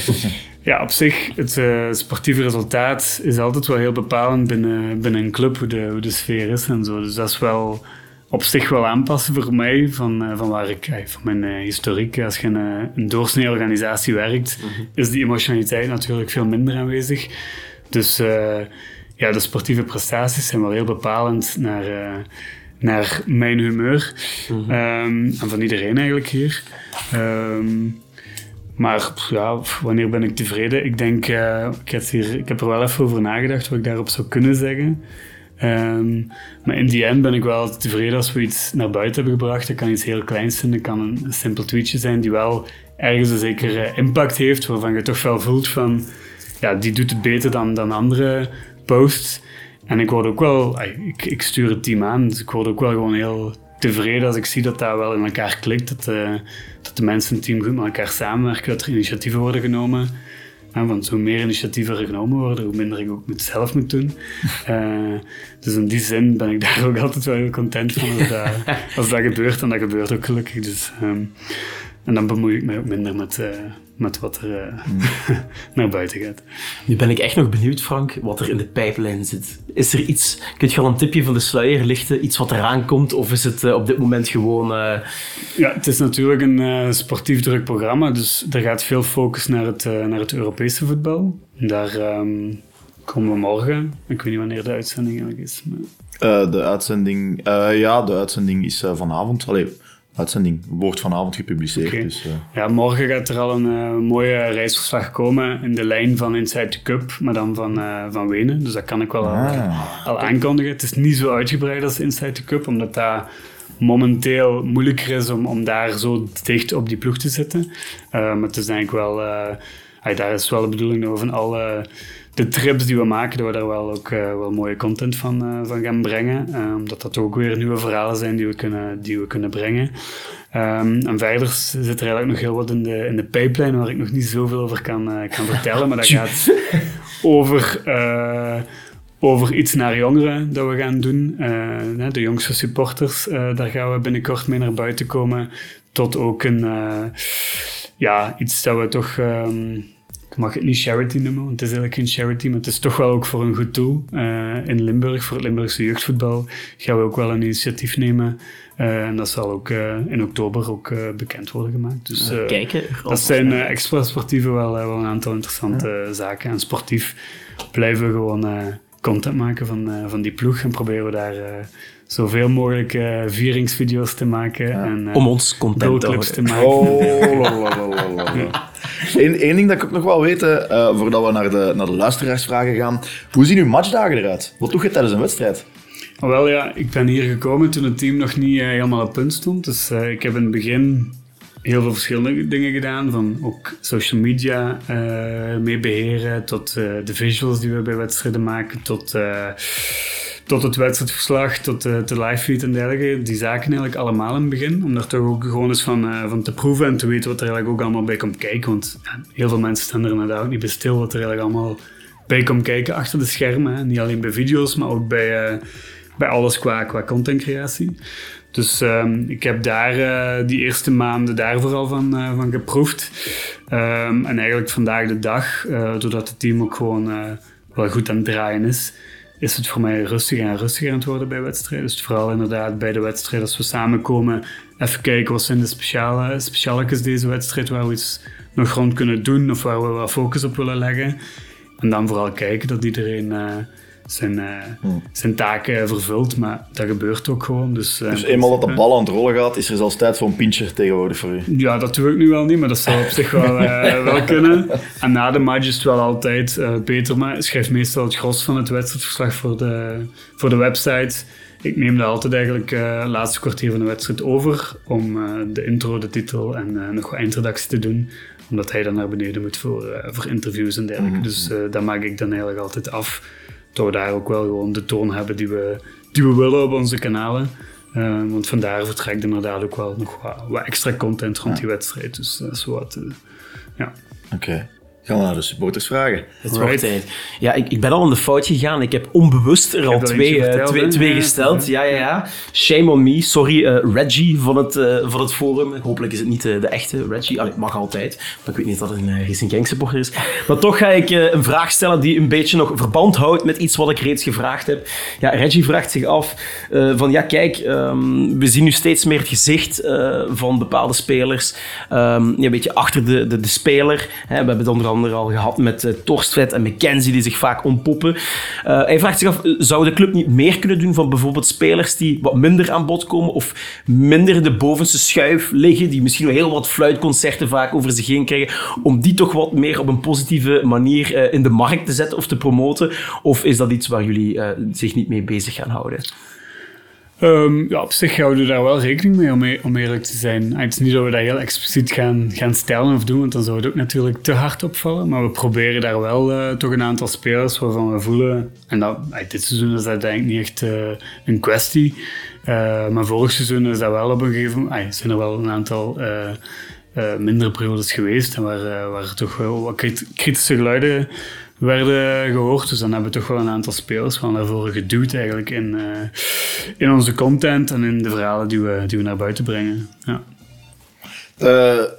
ja, op zich, het uh, sportieve resultaat is altijd wel heel bepalend binnen, binnen een club, hoe de, hoe de sfeer is en zo. Dus dat is wel op zich wel aanpassen voor mij, van, van waar ik, van mijn historiek. Als je in een doorsnee organisatie werkt, is die emotionaliteit natuurlijk veel minder aanwezig. Dus ja, de sportieve prestaties zijn wel heel bepalend naar, naar mijn humeur. Mhm. Ehm, en van iedereen eigenlijk hier. Ehm, maar ja, wanneer ben ik tevreden? Ik denk, uh, ik, heb hier, ik heb er wel even over nagedacht wat ik daarop zou kunnen zeggen. Um, maar in die end ben ik wel tevreden als we iets naar buiten hebben gebracht. Dat kan iets heel kleins zijn. Dat kan een, simpel tweetje zijn die wel ergens een zekere impact heeft, waarvan je toch wel voelt van, ja, die doet het beter dan, dan andere posts. En ik word ook wel, ik, ik stuur het team aan, dus ik word ook wel gewoon heel tevreden als ik zie dat dat wel in elkaar klikt. Dat, uh, dat de mensen in het team goed met elkaar samenwerken, dat er initiatieven worden genomen. En want hoe meer initiatieven er genomen worden, hoe minder ik ook met zelf moet doen. Uh, dus in die zin ben ik daar ook altijd wel heel content van als dat, als dat gebeurt. En dat gebeurt ook gelukkig. Dus, um, en dan bemoei ik mij ook minder met, uh, met wat er uh, naar buiten gaat. Nu ben ik echt nog benieuwd, Frank, wat er in de pijplijn zit. Is er iets, kun je al een tipje van de sluier lichten, iets wat eraan komt, of is het uh, op dit moment gewoon... Ja, het is natuurlijk een sportief druk programma, dus er gaat veel focus naar het, naar het Europese voetbal. Daar um, komen we morgen. Ik weet niet wanneer de uitzending eigenlijk is. Maar... de uitzending... ja, de uitzending is vanavond. Allee, uitzending wordt vanavond gepubliceerd. Dus, uh... Ja, morgen gaat er al een uh, mooie reisverslag komen in de lijn van Inside the Cup, maar dan van, uh, van Wenen. Dus dat kan ik wel ah. al, aankondigen. Het is niet zo uitgebreid als Inside the Cup, omdat dat momenteel moeilijker is om, om daar zo dicht op die ploeg te zitten. maar het is eigenlijk wel... daar is wel de bedoeling we van alle de trips die we maken, dat we daar wel ook uh, wel mooie content van, uh, van gaan brengen. Uh, omdat dat ook weer nieuwe verhalen zijn die we kunnen, die we kunnen brengen. Um, en verder zit er eigenlijk nog heel wat in de, in de pipeline waar ik nog niet zoveel over kan, kan vertellen. Maar dat gaat over, over iets naar jongeren dat we gaan doen. de jongste supporters, daar gaan we binnenkort mee naar buiten komen. Tot ook een, ja, iets dat we toch... Um, ik mag het niet charity noemen, want het is eigenlijk geen charity, maar het is toch wel ook voor een goed doel. Uh, in Limburg, voor het Limburgse jeugdvoetbal, gaan we ook wel een initiatief nemen. Uh, en dat zal ook uh, in oktober ook bekend worden gemaakt. Dus Kijken, dat zijn extra sportieve wel, wel een aantal interessante zaken. En sportief blijven we gewoon content maken van, van die ploeg en proberen we daar zoveel mogelijk uh, vieringsvideo's te maken. Ja. En, uh, Om ons content te, te maken. Oh, Eén ding dat ik ook nog wel weten, uh, voordat we naar de, naar de luisteraarsvragen gaan. Hoe zien uw matchdagen eruit? Wat doe je tijdens een wedstrijd? Wel ja, ik ben hier gekomen toen het team nog niet helemaal op punt stond. Dus ik heb in het begin heel veel verschillende dingen gedaan. Van ook social media mee beheren, tot de visuals die we bij wedstrijden maken, tot tot het wedstrijdverslag, tot de, live feed en dergelijke. Die zaken eigenlijk allemaal in het begin. Om daar toch ook gewoon eens van, uh, van te proeven en te weten wat er eigenlijk ook allemaal bij komt kijken. Want heel veel mensen staan er inderdaad ook niet bij stil wat er eigenlijk allemaal bij komt kijken achter de schermen. Niet alleen bij video's, maar ook bij, uh, bij alles qua, contentcreatie. Dus um, ik heb daar uh, die eerste maanden daar vooral van, van geproefd. Um, en eigenlijk vandaag de dag, doordat het team ook gewoon wel goed aan het draaien is, is het voor mij rustiger en rustiger aan het worden bij wedstrijden. Dus vooral inderdaad bij de wedstrijden als we samenkomen, even kijken wat zijn de speciale, specialetjes deze wedstrijd waar we iets nog rond kunnen doen of waar we wat focus op willen leggen. En dan vooral kijken dat iedereen uh, zijn, uh, hmm. zijn taken vervult, maar dat gebeurt ook gewoon. Dus, uh, dus eenmaal dat de bal aan het rollen gaat, is er zelfs tijd voor een pintje tegenwoordig voor u? Ja, dat doe ik nu wel niet, maar dat zou op zich wel, wel kunnen. En na de match is het wel altijd beter, maar ik schrijf meestal het gros van het wedstrijdverslag voor de, voor de website. Ik neem dat altijd eigenlijk het laatste kwartier van de wedstrijd over om de intro, de titel en nog wat introductie te doen omdat hij dan naar beneden moet voor, voor interviews en dergelijke. Mhm. Dus dat maak ik dan eigenlijk altijd af dat we daar ook wel gewoon de toon hebben die we, die we willen op onze kanalen. Uh, want vandaar vertrekt inderdaad ook wel nog wat, wat extra content rond die wedstrijd. Dus dat is wat, uh, ja. Oké. Gaan we naar de supporters vragen. Het wordt tijd. Ja, ik, ik ben al in de fout gegaan. Ik heb onbewust er al twee, eh, verteld, twee, hè? twee Ja. gesteld. Ja, ja, ja. Shame on me. Sorry, eh, Reggie van het, eh, van het forum. Hopelijk is het niet de echte Reggie. Allee, mag altijd. Maar ik weet niet dat het een uh, Racing Gang supporter is. Maar toch ga ik een vraag stellen die een beetje nog verband houdt met iets wat ik reeds gevraagd heb. Ja, Reggie vraagt zich af van ja, kijk, ehm, we zien nu steeds meer het gezicht eh, van bepaalde spelers. Ehm, ja, een beetje achter de, de, de speler. Hè, we hebben het onder andere al gehad met eh Torstvet en McKenzie die zich vaak ontpoppen. Eh, hij vraagt zich af, eh, zou de club niet meer kunnen doen van bijvoorbeeld spelers die wat minder aan bod komen of minder in de bovenste schuif liggen, die misschien wel heel wat fluitconcerten vaak over zich heen krijgen, om die toch wat meer op een positieve manier in de markt te zetten of te promoten? Of is dat iets waar jullie zich niet mee bezig gaan houden? Ehm, ja, op zich houden we daar wel rekening mee, om, e- eerlijk te zijn. Het is niet dat we dat heel expliciet gaan, gaan stellen of doen, want dan zou het ook natuurlijk te hard opvallen. Maar we proberen daar wel eh, toch een aantal spelers waarvan we voelen... En dat, eh, dit seizoen is dat denk niet echt eh, een kwestie. Eh, maar vorig seizoen is dat wel op een gegeven moment... ah, zijn er wel een aantal... mindere periodes geweest en waar, waar toch wel wat krit- kritische geluiden werden gehoord. Dus dan hebben we toch wel een aantal spelers van daarvoor geduwd eigenlijk in, eh, in onze content en in de verhalen die we, die we naar buiten brengen. Ja. Eh,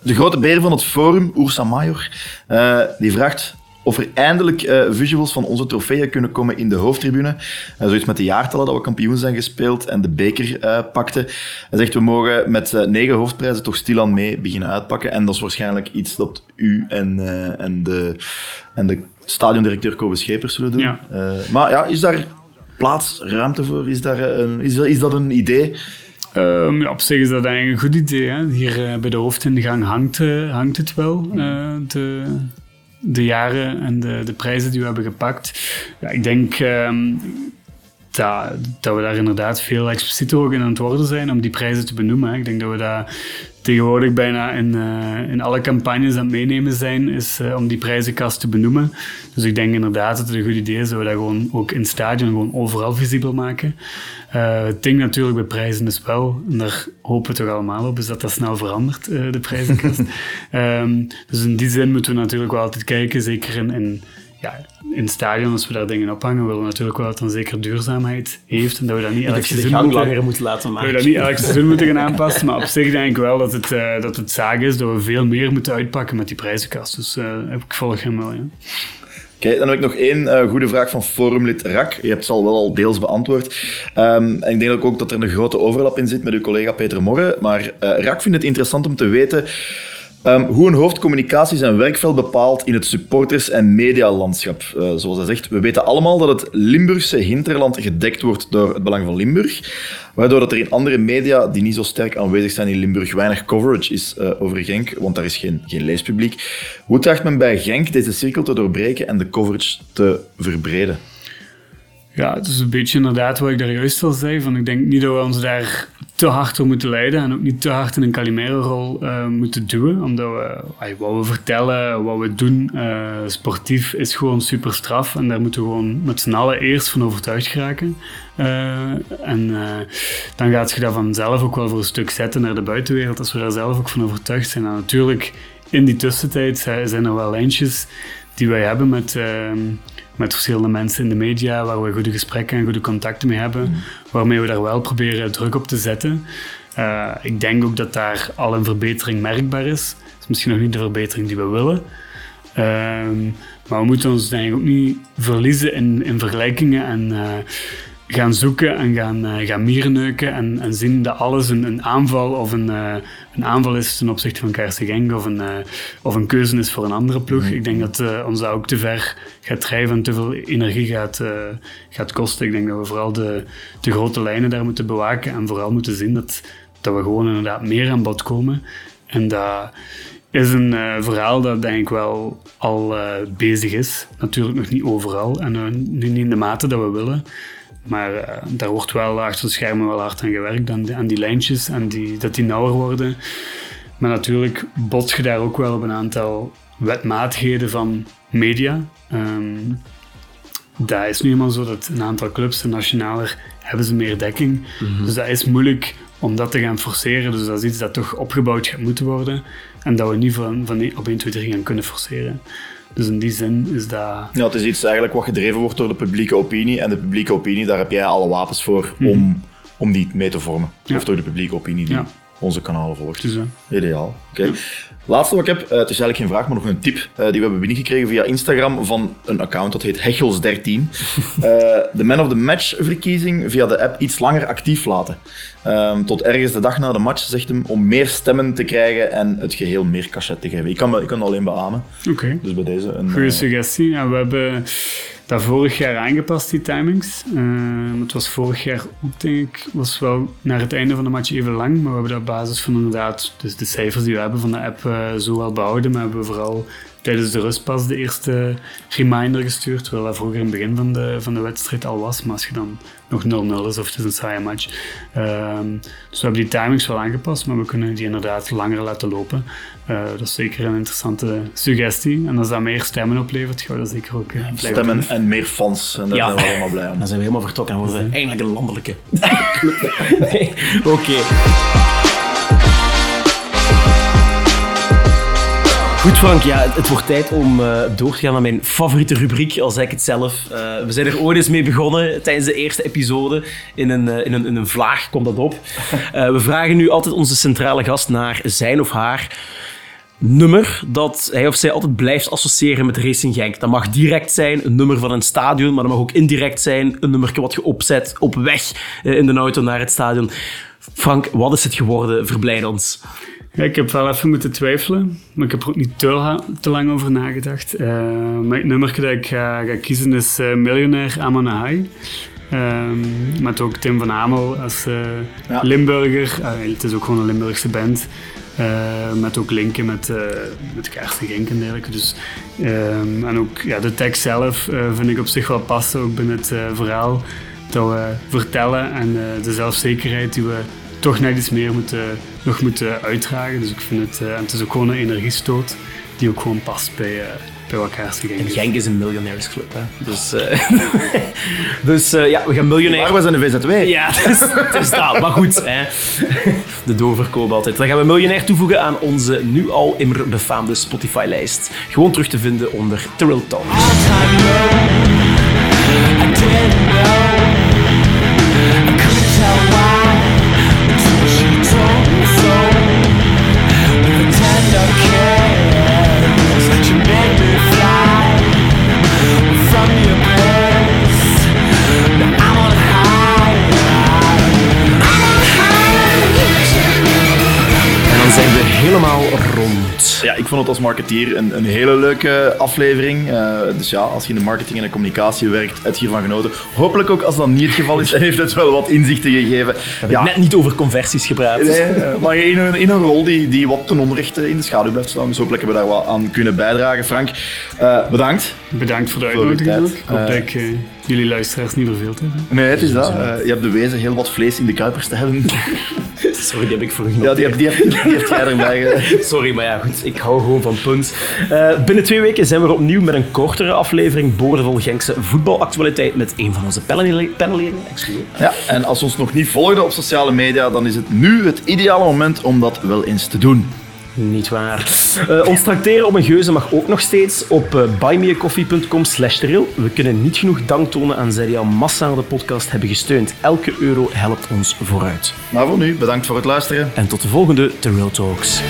de grote beer van het forum, Oersa Major, eh, die vraagt of er eindelijk visuals van onze trofeeën kunnen komen in de hoofdtribune. Eh, zoiets met de jaartallen dat we kampioen zijn gespeeld en de beker eh, pakten. Hij zegt, we mogen met negen hoofdprijzen toch stilaan mee beginnen uitpakken. En dat is waarschijnlijk iets dat u en, en, de, en de stadiondirecteur Kobe Schepers zullen doen. Ja. Eh, maar ja, is daar plaats, ruimte voor? Is, daar eh, een, is, dat, is dat een idee? Ehm, ja, op zich is dat eigenlijk een goed idee. Hè? Hier eh, bij de hoofdingang hangt, eh, hangt het wel, eh, de, de jaren en de, de prijzen die we hebben gepakt. Ja, ik denk ehm, dat, dat we daar inderdaad veel explicieter ook in aan het worden zijn om die prijzen te benoemen. Hè. Ik denk dat we dat tegenwoordig bijna in, eh, in alle campagnes aan het meenemen zijn, is eh, om die prijzenkast te benoemen. Dus ik denk inderdaad dat het een goed idee is dat we dat gewoon ook in het stadion gewoon overal visibel maken. Eh, het ding natuurlijk bij prijzen is wel, en daar hopen we toch allemaal op, is dat dat snel verandert, de prijzenkast. Ehm, dus in die zin moeten we natuurlijk wel altijd kijken, zeker in, in, ja, in het stadion, als we daar dingen ophangen, willen we natuurlijk wel dat het een zeker duurzaamheid heeft en dat we dat niet elk seizoen gang moeten- langer moet laten dat we maken. dat niet elk seizoen moeten gaan aanpassen, maar op zich denk ik wel dat het, eh, dat het zaak is dat we veel meer moeten uitpakken met die prijzenkast. Dus eh, ik volg hem wel, ja. Oké, dan heb ik nog één eh, goede vraag van forumlid Rak. Je hebt ze al wel al deels beantwoord. Ehm, en ik denk ook dat er een grote overlap in zit met uw collega Peter Morre. Maar eh, Rak vindt het interessant om te weten ehm, hoe een hoofdcommunicatie zijn werkveld bepaalt in het supporters- en medialandschap. Eh, zoals hij zegt, we weten allemaal dat het Limburgse hinterland gedekt wordt door het Belang van Limburg. Waardoor dat er in andere media die niet zo sterk aanwezig zijn in Limburg weinig coverage is eh, over Genk, want daar is geen, geen leespubliek. Hoe tracht men bij Genk deze cirkel te doorbreken en de coverage te verbreden? Ja, het is een beetje inderdaad wat ik daar juist al zei. Van ik denk niet dat we ons daar te hard door moeten leiden en ook niet te hard in een Calimero-rol eh, moeten duwen. Omdat we, wat we vertellen, wat we doen, eh, sportief, is gewoon super straf. En daar moeten we gewoon met z'n allen eerst van overtuigd geraken. Eh, en dan gaat je dat vanzelf ook wel voor een stuk zetten naar de buitenwereld, als we daar zelf ook van overtuigd zijn. En natuurlijk, in die tussentijd zijn zijn er wel lijntjes die wij hebben met, ehm, met verschillende mensen in de media, waar we goede gesprekken en goede contacten mee hebben, waarmee we daar wel proberen druk op te zetten. Eh, ik denk ook dat daar al een verbetering merkbaar is. Het is misschien nog niet de verbetering die we willen. Ehm, maar we moeten ons denk ik ook niet verliezen in, in vergelijkingen en eh, gaan zoeken en gaan, eh, gaan mierenneuken en, en zien dat alles een, een aanval of een, eh, een aanval is ten opzichte van Kaarse Genk of een, eh, of een keuze is voor een andere ploeg. Ik denk dat ons dat ook te ver gaat drijven en te veel energie gaat, gaat kosten. Ik denk dat we vooral de, de grote lijnen daar moeten bewaken en vooral moeten zien dat, dat we gewoon inderdaad meer aan bod komen. En dat is een verhaal dat denk ik wel al bezig is. Natuurlijk nog niet overal en nu niet in de mate dat we willen. Maar eh, daar wordt wel achter de schermen wel hard aan gewerkt, aan die, aan die lijntjes, en die, dat die nauwer worden. Maar natuurlijk bots je daar ook wel op een aantal wetmatigheden van media. Ehm dat is nu eenmaal zo dat een aantal clubs, en nationaler, hebben ze meer dekking. Dus dat is moeilijk om dat te gaan forceren. Dus dat is iets dat toch opgebouwd gaat moeten worden. En dat we niet van, van op 1, 2, 3 gaan kunnen forceren. Dus in die zin is dat... Ja, het is iets eigenlijk wat gedreven wordt door de publieke opinie. En de publieke opinie, daar heb jij alle wapens voor om, om die mee te vormen. Ja. Of door de publieke opinie die Ja. onze kanalen volgt. Dus, Ideaal. Oké. Laatste wat ik heb, eh, het is eigenlijk geen vraag, maar nog een tip eh, die we hebben binnengekregen via Instagram van een account dat heet Hechels13. Eh, de Man of the Match verkiezing via de app iets langer actief laten. Ehm, tot ergens de dag na de match, zegt hem, om meer stemmen te krijgen en het geheel meer cachet te geven. Ik kan, me- ik kan het alleen beamen. Oké. Dus bij deze een... Goeie eh, suggestie. Ja, we hebben dat vorig jaar aangepast, die timings. Eh, het was vorig jaar ook, denk ik, was wel naar het einde van de match even lang. Maar we hebben dat op basis van inderdaad dus de cijfers die we hebben van de app eh, zo wel behouden. Maar hebben vooral tijdens de rust pas de eerste reminder gestuurd. Terwijl dat vroeger in het begin van de, van de wedstrijd al was. Maar als je dan nog 0-0 is of het is een saaie match. Ehm, dus we hebben die timings wel aangepast, maar we kunnen die inderdaad langer laten lopen. Eh, dat is zeker een interessante suggestie. En als dat meer stemmen oplevert, gaan we dat zeker ook eh, blijven Stemmen doen. en meer fans. En daar Ja. zijn we helemaal blij om. Dan zijn we helemaal vertrokken en we eindelijk een landelijke. Nee, Goed Frank, ja, het, het wordt tijd om eh, door te gaan naar mijn favoriete rubriek, al zeg ik het zelf. Eh, we zijn er ooit eens mee begonnen tijdens de eerste episode. In een, eh, in een, in een vlaag komt dat op. We vragen nu altijd onze centrale gast naar zijn of haar nummer dat hij of zij altijd blijft associëren met Racing Genk. Dat mag direct zijn, een nummer van een stadion, maar dat mag ook indirect zijn, een nummer wat je opzet op weg in de auto naar het stadion. Frank, wat is het geworden? Verblijd ons. Ja, ik heb wel even moeten twijfelen, maar ik heb er ook niet te, la- te lang over nagedacht. Eh, maar het nummer dat ik ga, ga kiezen is eh, Miljonair Amanahai. Ehm met ook Tim van Hamel als eh, Ja. Limburger. Ah, het is ook gewoon een Limburgse band. Met ook linken met, met Kaarsen Genk en dergelijke. Dus, ehm, en ook ja, de tekst zelf vind ik op zich wel passen, ook binnen het verhaal dat we vertellen en de zelfzekerheid die we toch net iets meer moeten, nog moeten uitdragen. Dus ik vind het, eh, en het is ook gewoon een energiestoot die ook gewoon past bij, eh bij Kaarsen Genk En is. Genk is een miljonairsclub, hè. Dus, eh, dus eh, ja, we gaan miljonair... Maar we zijn de VZW. Ja, het is, het is dat. Maar goed, hè. de doorverkoop altijd. Dan gaan we miljonair toevoegen aan onze nu al immer befaamde Spotify-lijst. Gewoon terug te vinden onder Terrell Talk. Helemaal rond. Ja, ik vond het als marketeer een, een hele leuke aflevering. Eh, dus ja, als je in de marketing en de communicatie werkt, heb je hiervan genoten. Hopelijk ook als dat niet het geval is, heeft het wel wat inzichten gegeven. Hebben Ja, net niet over conversies gepraat. Nee, eh, maar in een, in een rol die, die wat ten onrechte in de schaduw blijft staan. Dus hopelijk hebben we daar wat aan kunnen bijdragen. Frank, eh, bedankt. Bedankt voor de uitnodiging. Ik hoop dat ik eh, jullie luisteraars niet verveeld heb. Nee, het is dat. Je hebt bewezen heel wat vlees in de kuipers te hebben. Sorry, die heb ik u Ja, die heb, die heb, die jij erbij Sorry, maar ja, goed. Ik hou gewoon van punt. Eh, binnen twee weken zijn we er opnieuw met een kortere aflevering boordevol Genkse voetbalactualiteit met een van onze panel- panelleden. Ja, en als we ons nog niet volgden op sociale media, dan is het nu het ideale moment om dat wel eens te doen. Niet waar. Uh, ons tracteren op een geuze mag ook nog steeds op eh, uh, buymeacoffee.com slash We kunnen niet genoeg dank tonen aan zij die massaal de podcast hebben gesteund. Elke euro helpt ons vooruit. Maar voor nu, bedankt voor het luisteren. En tot de volgende Trail Talks.